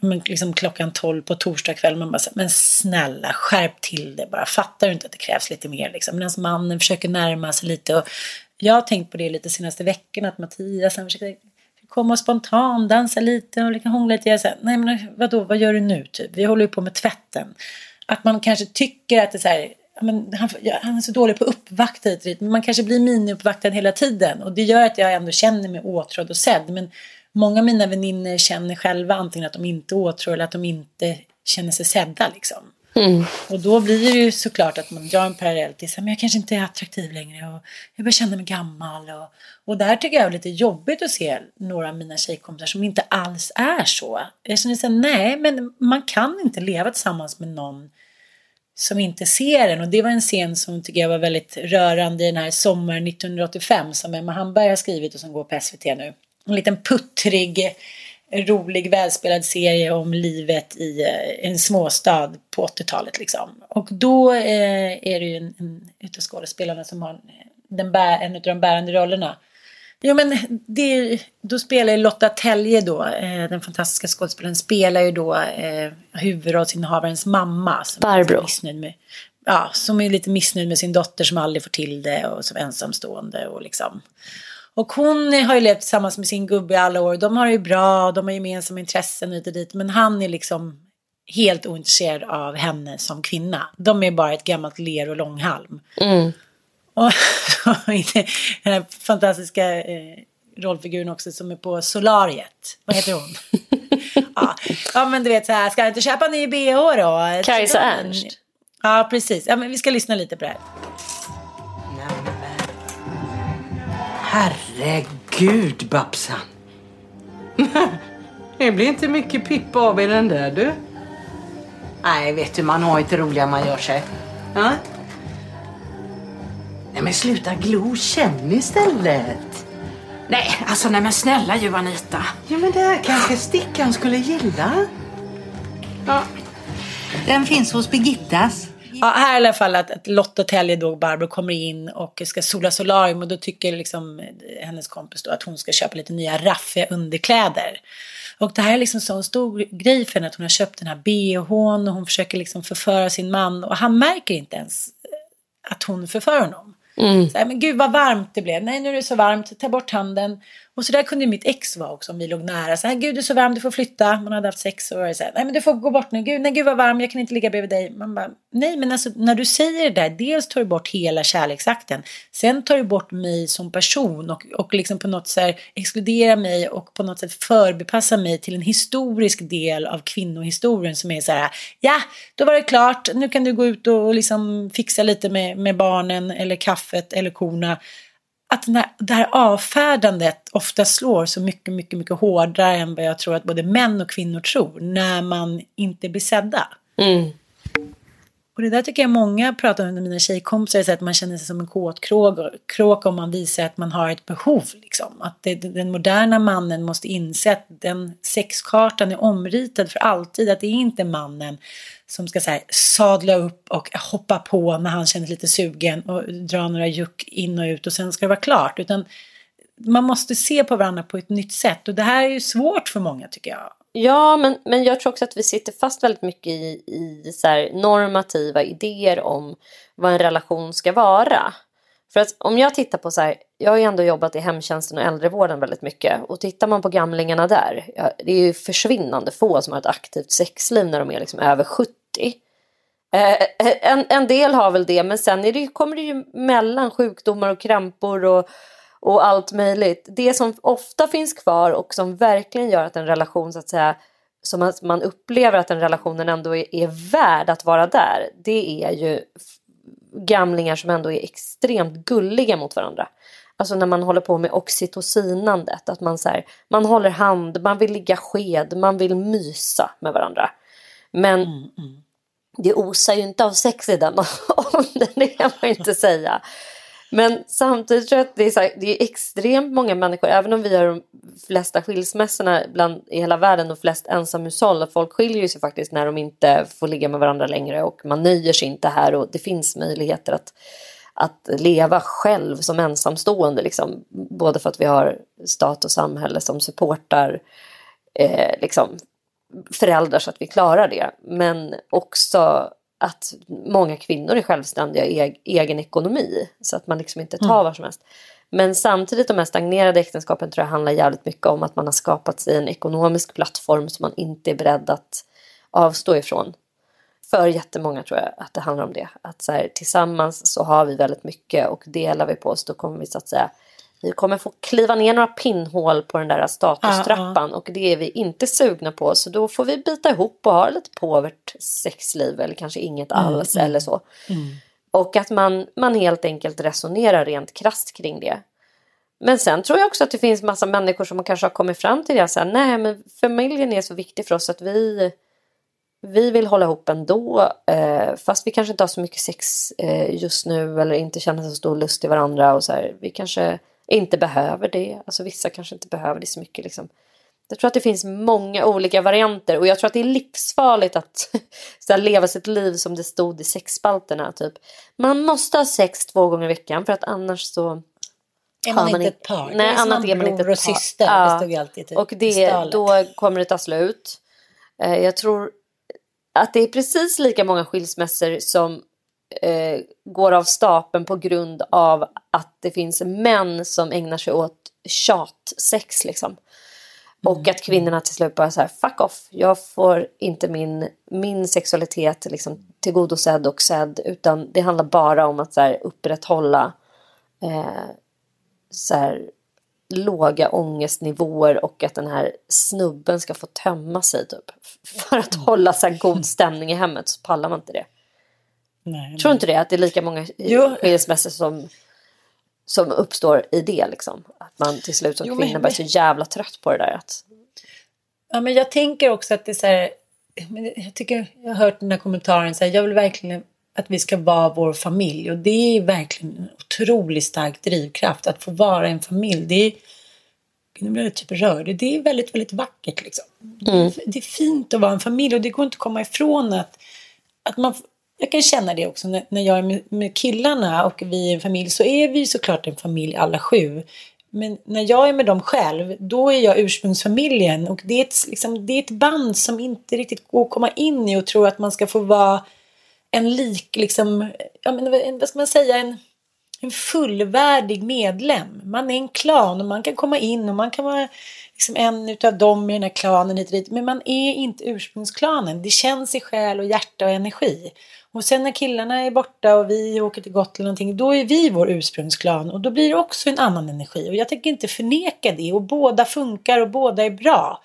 S3: men liksom klockan 12 på torsdag kväll. Man bara men snälla skärp till det bara. Fattar du inte att det krävs lite mer liksom? Medan mannen försöker närma sig lite. Och jag har tänkt på det lite senaste veckorna att Mattias han försöker komma och spontan dansa lite och liksom hångla lite. Jag säger, nej men vadå, vad gör du nu typ? Vi håller ju på med tvätten. Att man kanske tycker att det är så här, men han, han är så dålig på uppvakta hit men man kanske blir miniuppvaktad hela tiden och det gör att jag ändå känner mig åtrådd och sedd. Men många av mina vänner känner själva antingen att de inte åtrår eller att de inte känner sig sedda liksom.
S2: Mm.
S3: Och då blir det ju såklart att man drar en parallell till att jag kanske inte är attraktiv längre och jag börjar känna mig gammal. Och, och där tycker jag är lite jobbigt att se några av mina tjejkompisar som inte alls är så. Jag känner så nej men man kan inte leva tillsammans med någon som inte ser en. Och det var en scen som tycker jag var väldigt rörande i den här Sommar 1985 som Emma Hamberg har skrivit och som går på SVT nu en liten puttrig, rolig, välspelad serie om livet i eh, en småstad på 80-talet. Liksom. Och då eh, är det ju en, en utav skådespelarna som har den bär, en av de bärande rollerna. Jo men det, då spelar ju Lotta Telje då, eh, den fantastiska skådespelaren, spelar ju då eh, huvudrollsinnehavarens mamma.
S2: Barbro.
S3: Med, ja, som är lite missnöjd med sin dotter som aldrig får till det och som ensamstående och liksom. Och hon har ju levt tillsammans med sin gubbe i alla år. De har det ju bra, de har gemensamma intressen hit och dit. Men han är liksom helt ointresserad av henne som kvinna. De är bara ett gammalt ler och långhalm.
S2: Mm.
S3: Och den här fantastiska eh, rollfiguren också som är på Solariet. Vad heter hon? ja. ja men du vet så här, ska jag inte köpa ny bh då?
S2: Kajsa Ernst.
S3: Ja precis, ja, men vi ska lyssna lite på det här.
S4: Herregud Babsan. det blir inte mycket pipp av i den där du. Nej, vet du, man har inte roligare man gör sig. Ja? Nej men sluta glo, känn istället.
S5: Nej, alltså nej men snälla ju Anita.
S4: Ja men det här kanske Stickan skulle gilla.
S5: Ja. Den finns hos Birgittas.
S3: Ja, här i alla fall att, att Lotta Telje då, Barbro, kommer in och ska sola solarium och då tycker liksom eh, hennes kompis då att hon ska köpa lite nya raffiga underkläder. Och det här är liksom så en stor grej för henne att hon har köpt den här bhn och hon försöker liksom förföra sin man och han märker inte ens eh, att hon förför honom.
S2: Mm.
S3: Så här, men gud vad varmt det blev. Nej nu är det så varmt, ta bort handen. Och så där kunde ju mitt ex vara också om vi låg nära. Så här, gud du är så varm, du får flytta. Man hade haft sex och var så här, nej men du får gå bort nu. Gud, nej gud vad varm, jag kan inte ligga bredvid dig. Man bara, nej men alltså när du säger det där, dels tar du bort hela kärleksakten. Sen tar du bort mig som person och, och liksom på något sätt exkluderar mig och på något sätt förbepassar mig till en historisk del av kvinnohistorien som är så här, ja, då var det klart, nu kan du gå ut och liksom fixa lite med, med barnen eller kaffet eller korna att den här, det här avfärdandet ofta slår så mycket, mycket, mycket hårdare än vad jag tror att både män och kvinnor tror när man inte blir sedda.
S2: Mm.
S3: Och det där tycker jag många pratar om med mina tjejkompisar, så att man känner sig som en kåtkråka om man visar att man har ett behov. Liksom. Att det, den moderna mannen måste inse att den sexkartan är omritad för alltid, att det är inte mannen som ska så här, sadla upp och hoppa på när han känner sig lite sugen och dra några juck in och ut och sen ska det vara klart. Utan man måste se på varandra på ett nytt sätt och det här är ju svårt för många tycker jag.
S2: Ja, men, men jag tror också att vi sitter fast väldigt mycket i, i så här normativa idéer om vad en relation ska vara. För att om jag tittar på så här, jag har ju ändå jobbat i hemtjänsten och äldrevården väldigt mycket och tittar man på gamlingarna där, ja, det är ju försvinnande få som har ett aktivt sexliv när de är liksom över 70. Eh, eh, en, en del har väl det, men sen är det, kommer det ju mellan sjukdomar och krämpor och, och allt möjligt. Det som ofta finns kvar och som verkligen gör att en relation så att säga som att man upplever att den relationen ändå är, är värd att vara där. Det är ju gamlingar som ändå är extremt gulliga mot varandra. Alltså när man håller på med oxytocinandet, att man, så här, man håller hand, man vill ligga sked, man vill mysa med varandra. Men mm, mm. det osar ju inte av sex i den åldern, det kan man inte säga. Men samtidigt tror jag att det är, så här, det är extremt många människor, även om vi har de flesta skilsmässorna bland, i hela världen och flest ensamhushåll. Folk skiljer sig faktiskt när de inte får ligga med varandra längre och man nöjer sig inte här och det finns möjligheter att, att leva själv som ensamstående. Liksom. Både för att vi har stat och samhälle som supportar eh, liksom, föräldrar så att vi klarar det. Men också att många kvinnor är självständiga i egen ekonomi. Så att man liksom inte tar mm. vad som helst. Men samtidigt de här stagnerade äktenskapen tror jag handlar jävligt mycket om att man har skapat sig en ekonomisk plattform som man inte är beredd att avstå ifrån. För jättemånga tror jag att det handlar om det. Att så här, tillsammans så har vi väldigt mycket och delar vi på oss då kommer vi så att säga vi kommer få kliva ner några pinnhål på den där statustrappan uh, uh. och det är vi inte sugna på så då får vi bita ihop och ha lite påvert sexliv eller kanske inget mm, alls mm, eller så. Mm. Och att man, man helt enkelt resonerar rent krast kring det. Men sen tror jag också att det finns massa människor som kanske har kommit fram till det så här, nej men familjen är så viktig för oss att vi vi vill hålla ihop ändå eh, fast vi kanske inte har så mycket sex eh, just nu eller inte känner så stor lust i varandra och så här, vi kanske inte behöver det. Alltså vissa kanske inte behöver det så mycket. Liksom. Jag tror att det finns många olika varianter och jag tror att det är livsfarligt att så här, leva sitt liv som det stod i sexspalterna. Typ. Man måste ha sex två gånger i veckan för att annars så
S3: är man, man inte ett par?
S2: Nej, annat är man inte ett par.
S3: och syster. Ja. Det alltid typ
S2: och det, då kommer det ta slut. Eh, jag tror att det är precis lika många skilsmässor som eh, går av stapeln på grund av att det finns män som ägnar sig åt tjatsex liksom. Och att kvinnorna till slut bara så här, fuck off, jag får inte min, min sexualitet liksom tillgodosedd och sedd utan det handlar bara om att så här, upprätthålla eh, så här, låga ångestnivåer och att den här snubben ska få tömma sig typ. För att hålla så här, god stämning i hemmet så pallar man inte det.
S3: Nej,
S2: Tror inte det att det är lika många
S3: Jo.
S2: skilsmässor som, som uppstår i det liksom? Att man till slut som
S3: Jo, men-
S2: kvinna bara är så jävla trött på det där. Att,
S3: Ja, men jag tänker också att det är så här, men jag tycker jag har hört den här kommentaren så här, jag vill verkligen att vi ska vara vår familj och det är verkligen en otroligt stark drivkraft att få vara en familj. Det är, nu blir jag typ rörd. Det är väldigt, väldigt vackert liksom. Det, är, det är fint att vara en familj och det går inte att komma ifrån att, att man jag kan känna det också när, när jag är med, med killarna och vi är en familj så är vi såklart en familj alla sju. Men när jag är med dem själv, då är jag ursprungsfamiljen. Och det är, ett, liksom, det är ett band som inte riktigt går att komma in i och tro att man ska få vara en lik, liksom, ja, men, vad ska man säga, en, en fullvärdig medlem. Man är en klan och man kan komma in och man kan vara liksom en utav dem i den här klanen hit och dit. Men man är inte ursprungsklanen. Det känns i själ och hjärta och energi. Och sen när killarna är borta och vi åker till Gotland någonting, då är vi vår ursprungsklan och då blir det också en annan energi. Och jag tänker inte förneka det och båda funkar och båda är bra.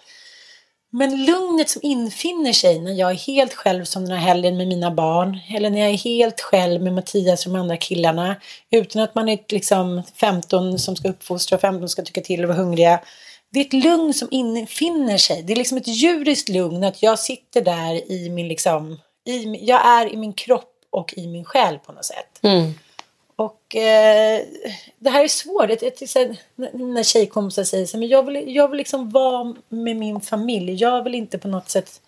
S3: Men lugnet som infinner sig när jag är helt själv som den här helgen med mina barn eller när jag är helt själv med Mattias och de andra killarna utan att man är liksom 15 som ska uppfostra och 15 ska tycka till och vara hungriga. Det är ett lugn som infinner sig. Det är liksom ett djuriskt lugn att jag sitter där i min liksom, i, jag är i min kropp och i min själ på något sätt. Och eh, det här är svårt. Det, det, är så här, när- tjejkompisar säger så men jag vill, jag vill liksom vara med min familj. Jag vill inte på något sätt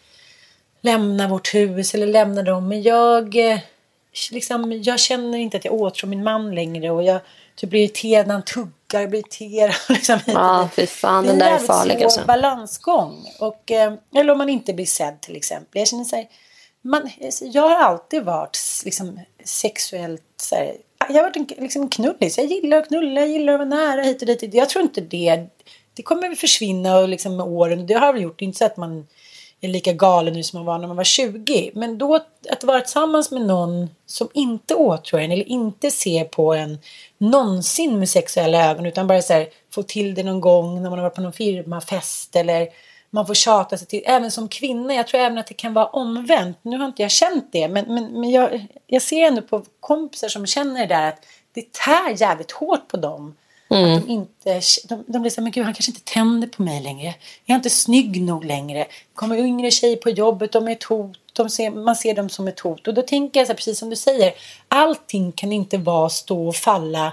S3: lämna vårt hus eller lämna dem. Men jag, eh, liksom, jag känner inte att jag åtrår min man längre. Och jag typ blir irriterad när han tuggar. Jag blir irriterad. Liksom,
S2: ja, fy fan,
S3: Det
S2: den där är farlig
S3: svår
S2: alltså.
S3: balansgång. Och, eh, eller om man inte blir sedd till exempel. Jag känner så här, man, alltså, jag har alltid varit liksom, sexuellt så här, jag har varit en liksom, knullis. Jag gillar att knulla, jag gillar att vara nära hit och dit. Jag tror inte det, det kommer väl försvinna och liksom, med åren. Det har jag väl gjort. Det är inte så att man är lika galen nu som man var när man var 20. Men då att vara tillsammans med någon som inte åtrår en eller inte ser på en någonsin med sexuella ögon utan bara så här, få till det någon gång när man har varit på någon firmafest eller man får tjata sig till, även som kvinna, jag tror även att det kan vara omvänt. Nu har inte jag känt det, men, men, men jag, jag ser ändå på kompisar som känner det där att det tär jävligt hårt på dem. Att de inte, de, de blir så här, men gud han kanske inte tänder på mig längre. Jag är inte snygg nog längre. Kommer yngre tjejer på jobbet, de är ett hot. De ser, man ser dem som ett hot. Och då tänker jag så här, precis som du säger, allting kan inte vara stå och falla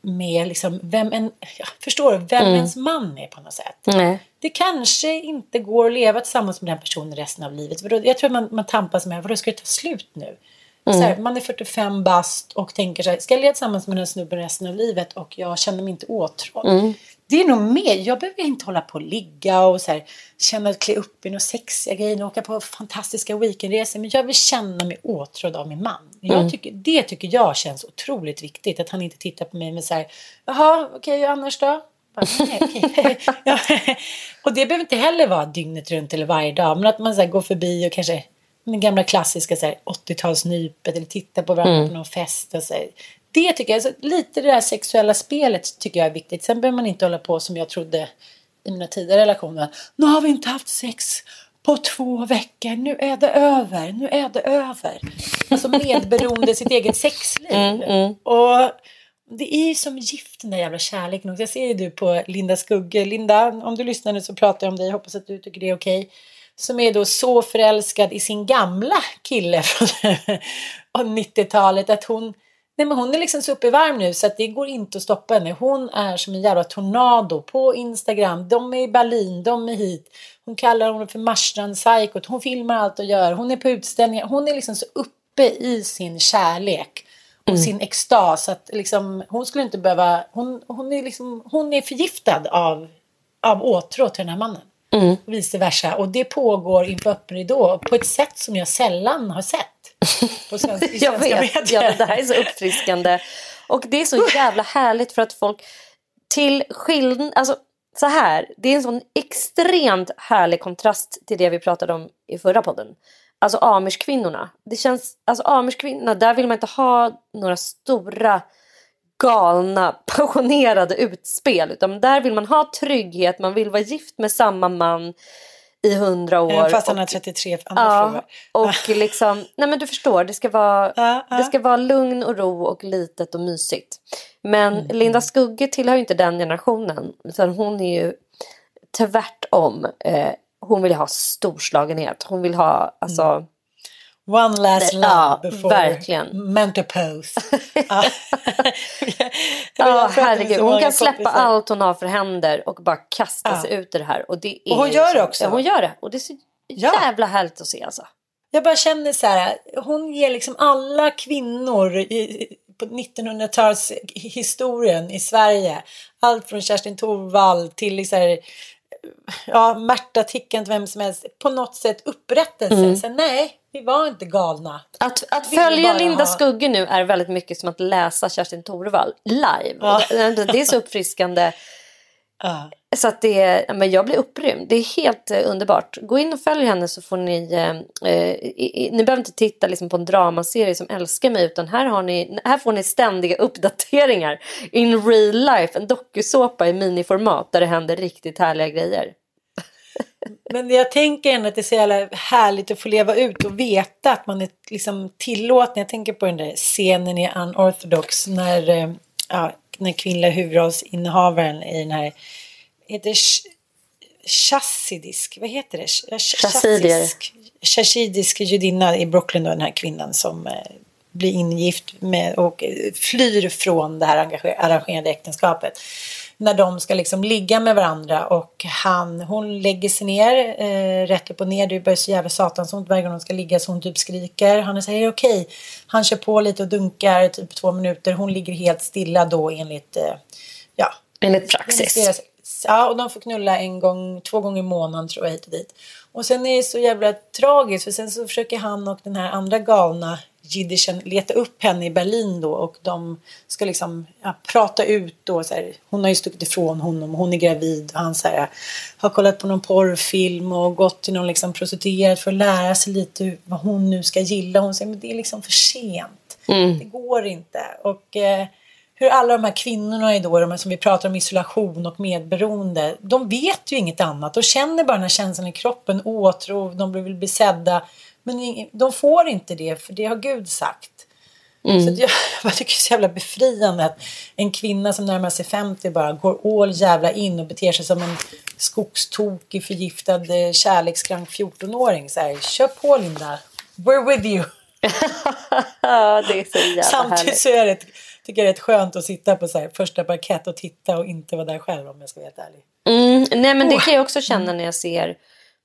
S3: med liksom vem en, ja, förstår vem ens man är på något sätt.
S2: Nej.
S3: Det kanske inte går att leva tillsammans med den personen resten av livet. Jag tror man, man tampas med, vadå ska det ta slut nu? Så här, man är 45 bast och tänker så här, ska jag leva tillsammans med den här snubben resten av livet och jag känner mig inte åtrådd. Det är nog mer, jag behöver inte hålla på och ligga och så här, känna att klä upp i några sexiga grejer och åka på fantastiska weekendresor. Men jag vill känna mig åtrådd av min man. Jag tycker, det tycker jag känns otroligt viktigt. Att han inte tittar på mig med så här, jaha, okej, annars då? Ja. Och det behöver inte heller vara dygnet runt eller varje dag. Men att man så här, går förbi och kanske den gamla klassiska så här, 80-talsnypet eller tittar på varandra på någon fest. Och så här. Det tycker jag, alltså, lite det där sexuella spelet tycker jag är viktigt. Sen behöver man inte hålla på som jag trodde i mina tidigare relationer. Nu har vi inte haft sex på två veckor. Nu är det över. Nu är det över. Alltså medberoende sitt eget sexliv. Och det är ju som gift den där jävla kärleken. Och jag ser ju du på Linda Skugge. Linda, om du lyssnar nu så pratar jag om dig. Jag hoppas att du tycker det är okej. Som är då så förälskad i sin gamla kille från 90-talet att hon Nej men hon är liksom så uppe i varm nu så att det går inte att stoppa henne. Hon är som en jävla tornado på Instagram. De är i Berlin, de är hit. Hon kallar honom för Marstrand Psykot. Hon filmar allt och gör. Hon är på utställningar. Hon är liksom så uppe i sin kärlek och sin extas att liksom, hon skulle inte behöva, hon, hon, är liksom, hon är förgiftad av, av åtrå till den här mannen. Och vice versa. Och det pågår inför öppen ridå på ett sätt som jag sällan har sett. På svenska, i
S2: Jag vet,
S3: medier.
S2: ja, det här är så uppfriskande. Och det är så jävla härligt för att folk till skillnad, alltså så här, det är en sån extremt härlig kontrast till det vi pratade om i förra podden. Alltså amish-kvinnorna. Det känns, alltså amish-kvinnorna, där vill man inte ha några stora galna, passionerade utspel. Utan där vill man ha trygghet, man vill vara gift med samma man i hundra år.
S3: Fast han har 33 andra
S2: Ja, och liksom, nej men du förstår, det ska, vara,
S3: Ja, ja.
S2: det ska vara lugn och ro och litet och mysigt. Men
S3: Mm.
S2: Linda Skugge tillhör ju inte den generationen, utan hon är ju tvärtom. Eh, hon vill ha storslagenhet, hon vill ha alltså...
S3: Mm. One last love
S2: ja,
S3: before
S2: verkligen.
S3: mentopause. ja.
S2: Ja,
S3: med
S2: herregud. Hon kan släppa
S3: kompisar.
S2: allt hon har för händer och bara kasta
S3: Ja.
S2: sig ut i det här. Och, det är
S3: Och hon gör det
S2: så-
S3: också.
S2: Ja, hon gör det. Och det är så
S3: Ja.
S2: jävla härligt att se alltså.
S3: Jag bara känner så här, hon ger liksom alla kvinnor i, på 1900-talshistorien i Sverige, allt från Kerstin Thorvall till här, ja, Märta Tickant, vem som helst, på något sätt upprättelse.
S2: Mm.
S3: Så nej, vi var inte galna.
S2: Att, att följa Linda
S3: ha-
S2: Skugge nu är väldigt mycket som att läsa Kerstin Thorvall live.
S3: Ja.
S2: Det är så uppfriskande.
S3: Ja.
S2: Så att det, är- men jag blir upprymd. Det är helt eh, underbart. Gå in och följ henne så får ni... Eh, eh, i, i, ni behöver inte titta liksom, på en dramaserie som älskar mig utan här, har ni, här får ni ständiga uppdateringar. In real life, en dokusåpa i miniformat där det händer riktigt härliga grejer.
S3: Men jag tänker ändå att det är så jävla härligt att få leva ut och veta att man är liksom tillåten. Jag tänker på den där scenen i Unorthodox när, eh, ja, när kvinnliga huvudrollsinnehavaren i den här, heter chassidisk, vad heter det? Chassidisk- Chassidisk judinna i Brooklyn då, den här kvinnan som eh, blir ingift med och flyr från det här arrangerade äktenskapet. När de ska liksom ligga med varandra och han, hon lägger sig ner eh, rätt upp och ner. Det börjar så jävla satansont varje gång de ska ligga så hon typ skriker. Han säger okej. Han kör på lite och dunkar typ två minuter. Hon ligger helt stilla då enligt, eh, ja,
S2: Enligt praxis.
S3: Ja, och de får knulla en gång, två gånger i månaden tror jag hit och dit. Och sen är det så jävla tragiskt för sen så försöker han och den här andra galna jiddischen leta upp henne i Berlin då och de ska liksom ja, prata ut då så här, hon har ju stuckit ifrån honom, hon är gravid och han så här, har kollat på någon porrfilm och gått till någon liksom prostituerad för att lära sig lite vad hon nu ska gilla. Hon säger men det är liksom för sent. Det går inte. Och eh, hur alla de här kvinnorna är då, de här som vi pratar om isolation och medberoende, de vet ju inget annat. De känner bara den här känslan i kroppen, åtrå, de vill bli sedda. Men de får inte det, för det har Gud sagt. Så att jag, jag tycker det är så jävla befriande att en kvinna som närmar sig 50 bara går all jävla in och beter sig som en skogstokig, förgiftad, eh, kärlekskrank 14-åring. Så här, kör på Linda, we're with you.
S2: Det är så jävla
S3: Samtidigt
S2: härligt.
S3: så är det, tycker jag det är rätt skönt att sitta på så här, första parkett och titta och inte vara där själv om jag ska vara helt ärlig.
S2: Mm, nej men det
S3: Oh.
S2: kan jag också känna när jag ser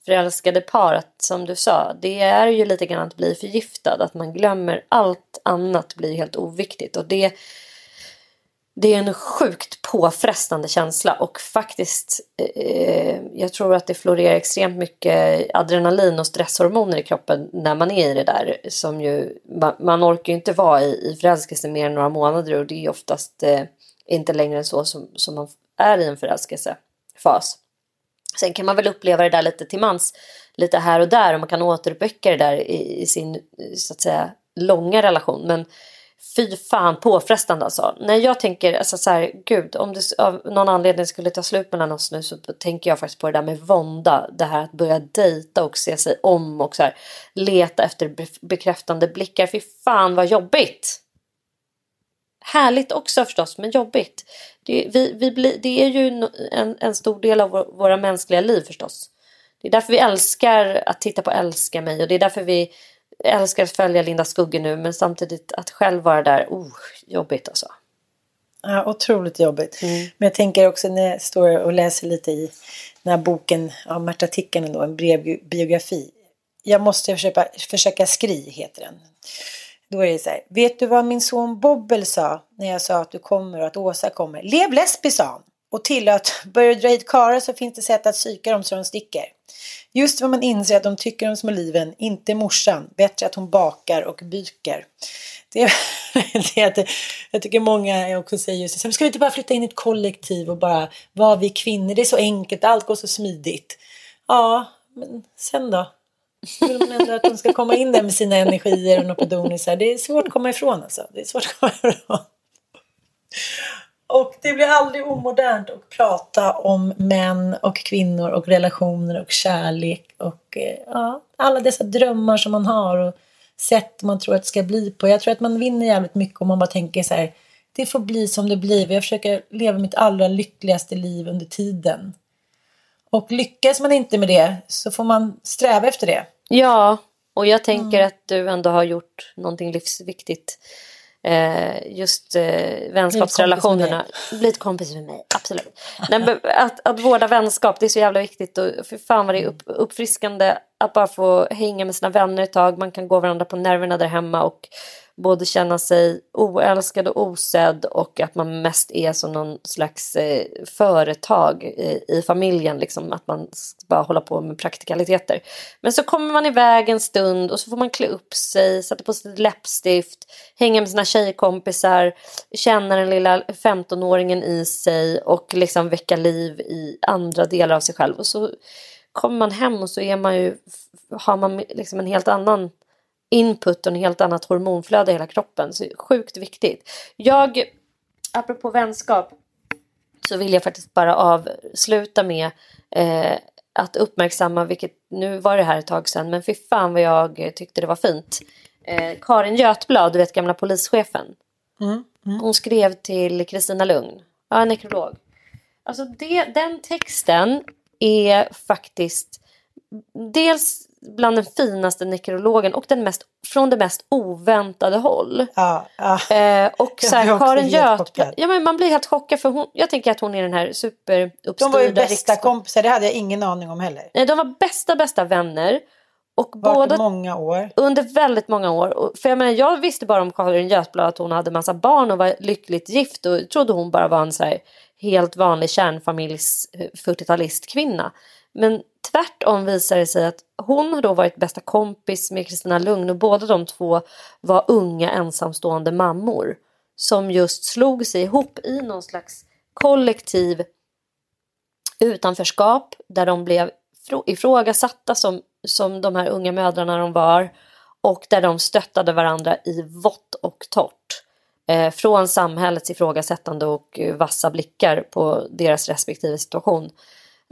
S2: förälskade par att som du sa, det är ju lite grann att bli förgiftad. Att man glömmer allt annat blir helt oviktigt. Och det, det är en sjukt påfrestande känsla och faktiskt eh, jag tror att det florerar extremt mycket adrenalin och stresshormoner i kroppen när man är i det där. Som ju, man, man orkar ju inte vara i, i förälskelse mer än några månader och det är oftast eh, inte längre än så som, som man är i en förälskelsefas. Sen kan man väl uppleva det där lite till mans, lite här och där och man kan återuppväcka det där i, i sin så att säga långa relation. Men fy fan påfrestande alltså. När jag tänker alltså så här, gud om det av någon anledning skulle ta slut mellan oss nu så tänker jag faktiskt på det där med vånda. Det här att börja dejta och se sig om och så här, leta efter bekräftande blickar. Fy fan vad jobbigt! Härligt också förstås, men jobbigt. Det, vi, vi blir, det är ju en, en stor del av vår, våra mänskliga liv förstås. Det är därför vi älskar att titta på Älska mig och det är därför vi älskar att följa Linda Skugge nu men samtidigt att själv vara där, oh, jobbigt alltså.
S3: Ja, otroligt jobbigt. Men jag tänker också när jag står och läser lite i den här boken av Märta Tikkanen då, en brevbiografi. Jag måste försöka, försöka skri, heter den. Då är det så här. Vet du vad min son Bobbel sa när jag sa att du kommer och att Åsa kommer? Lev lesbisk sa han. och tillät, börjar du dra hit karlar så finns det sätt att psyka dem så de sticker. Just vad man inser att de tycker om små liven, inte morsan. Bättre att hon bakar och byker. Det det jag tycker många också säger just det. ska vi inte bara flytta in i ett kollektiv och bara vara vi kvinnor? Det är så enkelt, allt går så smidigt. Ja, men sen då? Vill man ändå att de ska komma in där med sina energier och nopedonisar. Det är svårt att komma ifrån alltså. Det är svårt att komma ifrån. Och det blir aldrig omodernt att prata om män och kvinnor och relationer och kärlek och eh, ja, alla dessa drömmar som man har och sätt man tror att det ska bli på. Jag tror att man vinner jävligt mycket om man bara tänker så här. Det får bli som det blir. Jag försöker leva mitt allra lyckligaste liv under tiden. Och lyckas man inte med det så får man sträva efter det.
S2: Ja, och jag tänker mm. att du ändå har gjort någonting livsviktigt eh, just eh, vänskapsrelationerna. Blivit kompis med mig, absolut. Nej, att, att vårda vänskap, det är så jävla viktigt. Och för fan vad det är upp, uppfriskande att bara få hänga med sina vänner ett tag. Man kan gå varandra på nerverna där hemma och både känna sig oälskad och osedd och att man mest är som någon slags eh, företag i, i, familjen. Liksom, att man bara håller på med praktikaliteter. Men så kommer man iväg en stund och så får man klä upp sig, sätta på sig läppstift, hänga med sina tjejkompisar, känna den lilla 15-åringen i sig och liksom väcka liv i andra delar av sig själv. Och så kommer man hem och så är man ju, har man liksom en helt annan input och en helt annat hormonflöde i hela kroppen. Så sjukt viktigt. Jag, apropå vänskap, så vill jag faktiskt bara avsluta med eh, att uppmärksamma, vilket nu var det här ett tag sedan, men fy fan vad jag tyckte det var fint. Eh, Karin Götblad, du vet gamla polischefen. Mm, mm. Hon skrev till Kristina Lugn, ja, en nekrolog. Alltså det, den texten är faktiskt dels bland den finaste nekrologen och den mest, från det mest oväntade håll.
S3: Ja, ja.
S2: Eh, och så här, Karin Götblad, ja, men man blir helt chockad för hon, jag tänker att hon är den här superuppstyrda
S3: De var ju bästa kompisar, det hade jag ingen aning om heller.
S2: Nej, de var bästa bästa vänner. Och båda,
S3: många år.
S2: Under väldigt många år. För jag menar, jag visste bara om Karin Götblad att hon hade massa barn och var lyckligt gift och trodde hon bara var en så här helt vanlig kärnfamiljs 40-talistkvinna. Men tvärtom visar det sig att hon har då varit bästa kompis med Kristina Lugn och båda de två var unga ensamstående mammor som just slog sig ihop i någon slags kollektiv utanförskap där de blev ifrågasatta som, som de här unga mödrarna de var och där de stöttade varandra i vått och torrt. Eh, från samhällets ifrågasättande och eh, vassa blickar på deras respektive situation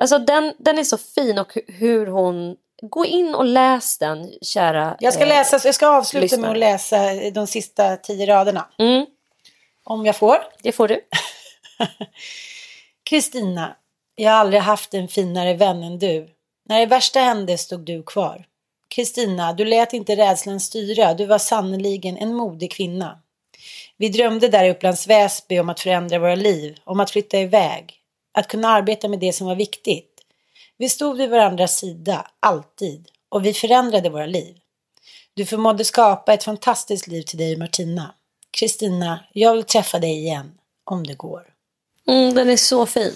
S2: Alltså den, den är så fin och hur hon... Gå in och läs den, kära
S3: Jag ska, läsa, jag ska avsluta lyssnare. med att läsa de sista tio raderna.
S2: Mm.
S3: Om jag får.
S2: Det får du.
S3: Kristina, jag har aldrig haft en finare vän än du. När det värsta hände stod du kvar. Kristina, du lät inte rädslan styra. Du var sannoliken en modig kvinna. Vi drömde där i Upplands Väsby om att förändra våra liv, om att flytta iväg. Att kunna arbeta med det som var viktigt. Vi stod vid varandras sida, alltid, och vi förändrade våra liv. Du förmådde skapa ett fantastiskt liv till dig Martina. Kristina, jag vill träffa dig igen, om det går.
S2: Mm, den är så fin.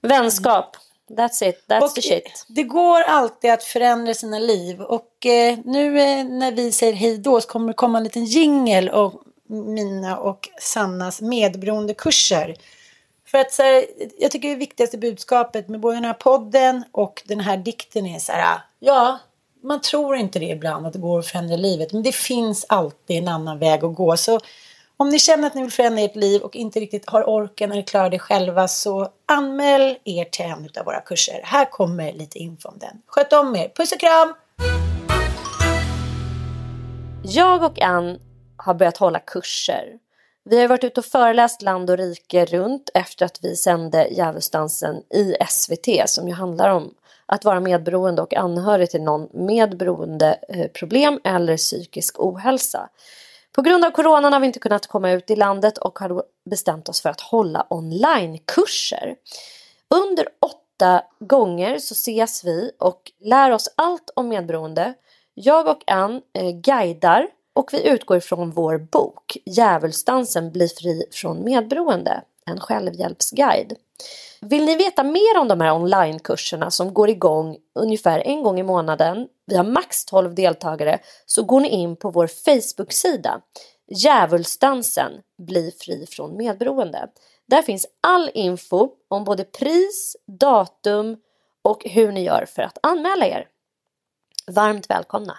S2: Vänskap. That's it, that's och the shit.
S3: Det går alltid att förändra sina liv och eh, nu eh, när vi säger hej då så kommer det komma en liten jingel och mina och Sannas medberoende kurser för att så här, jag tycker det viktigaste budskapet med både den här podden och den här dikten är så här, ja, man tror inte det ibland att det går att förändra livet, men det finns alltid en annan väg att gå. Så om ni känner att ni vill förändra ert liv och inte riktigt har orken eller klarar det själva så anmäl er till en av våra kurser. Här kommer lite info om den. Sköt om er. Puss och kram!
S2: Jag och Ann har börjat hålla kurser vi har varit ute och föreläst land och rike runt efter att vi sände Djävulsdansen i SVT som ju handlar om att vara medberoende och anhörig till någon med beroendeproblem eh, eller psykisk ohälsa. På grund av coronan har vi inte kunnat komma ut i landet och har bestämt oss för att hålla onlinekurser. Under åtta gånger så ses vi och lär oss allt om medberoende. Jag och Ann eh, guidar och vi utgår ifrån vår bok Djävulsdansen blir fri från medberoende. en självhjälpsguide. Vill ni veta mer om de här onlinekurserna som går igång ungefär en gång i månaden, vi har max 12 deltagare, så går ni in på vår Facebook-sida Djävulsdansen blir fri från medberoende. Där finns all info om både pris, datum och hur ni gör för att anmäla er. Varmt välkomna!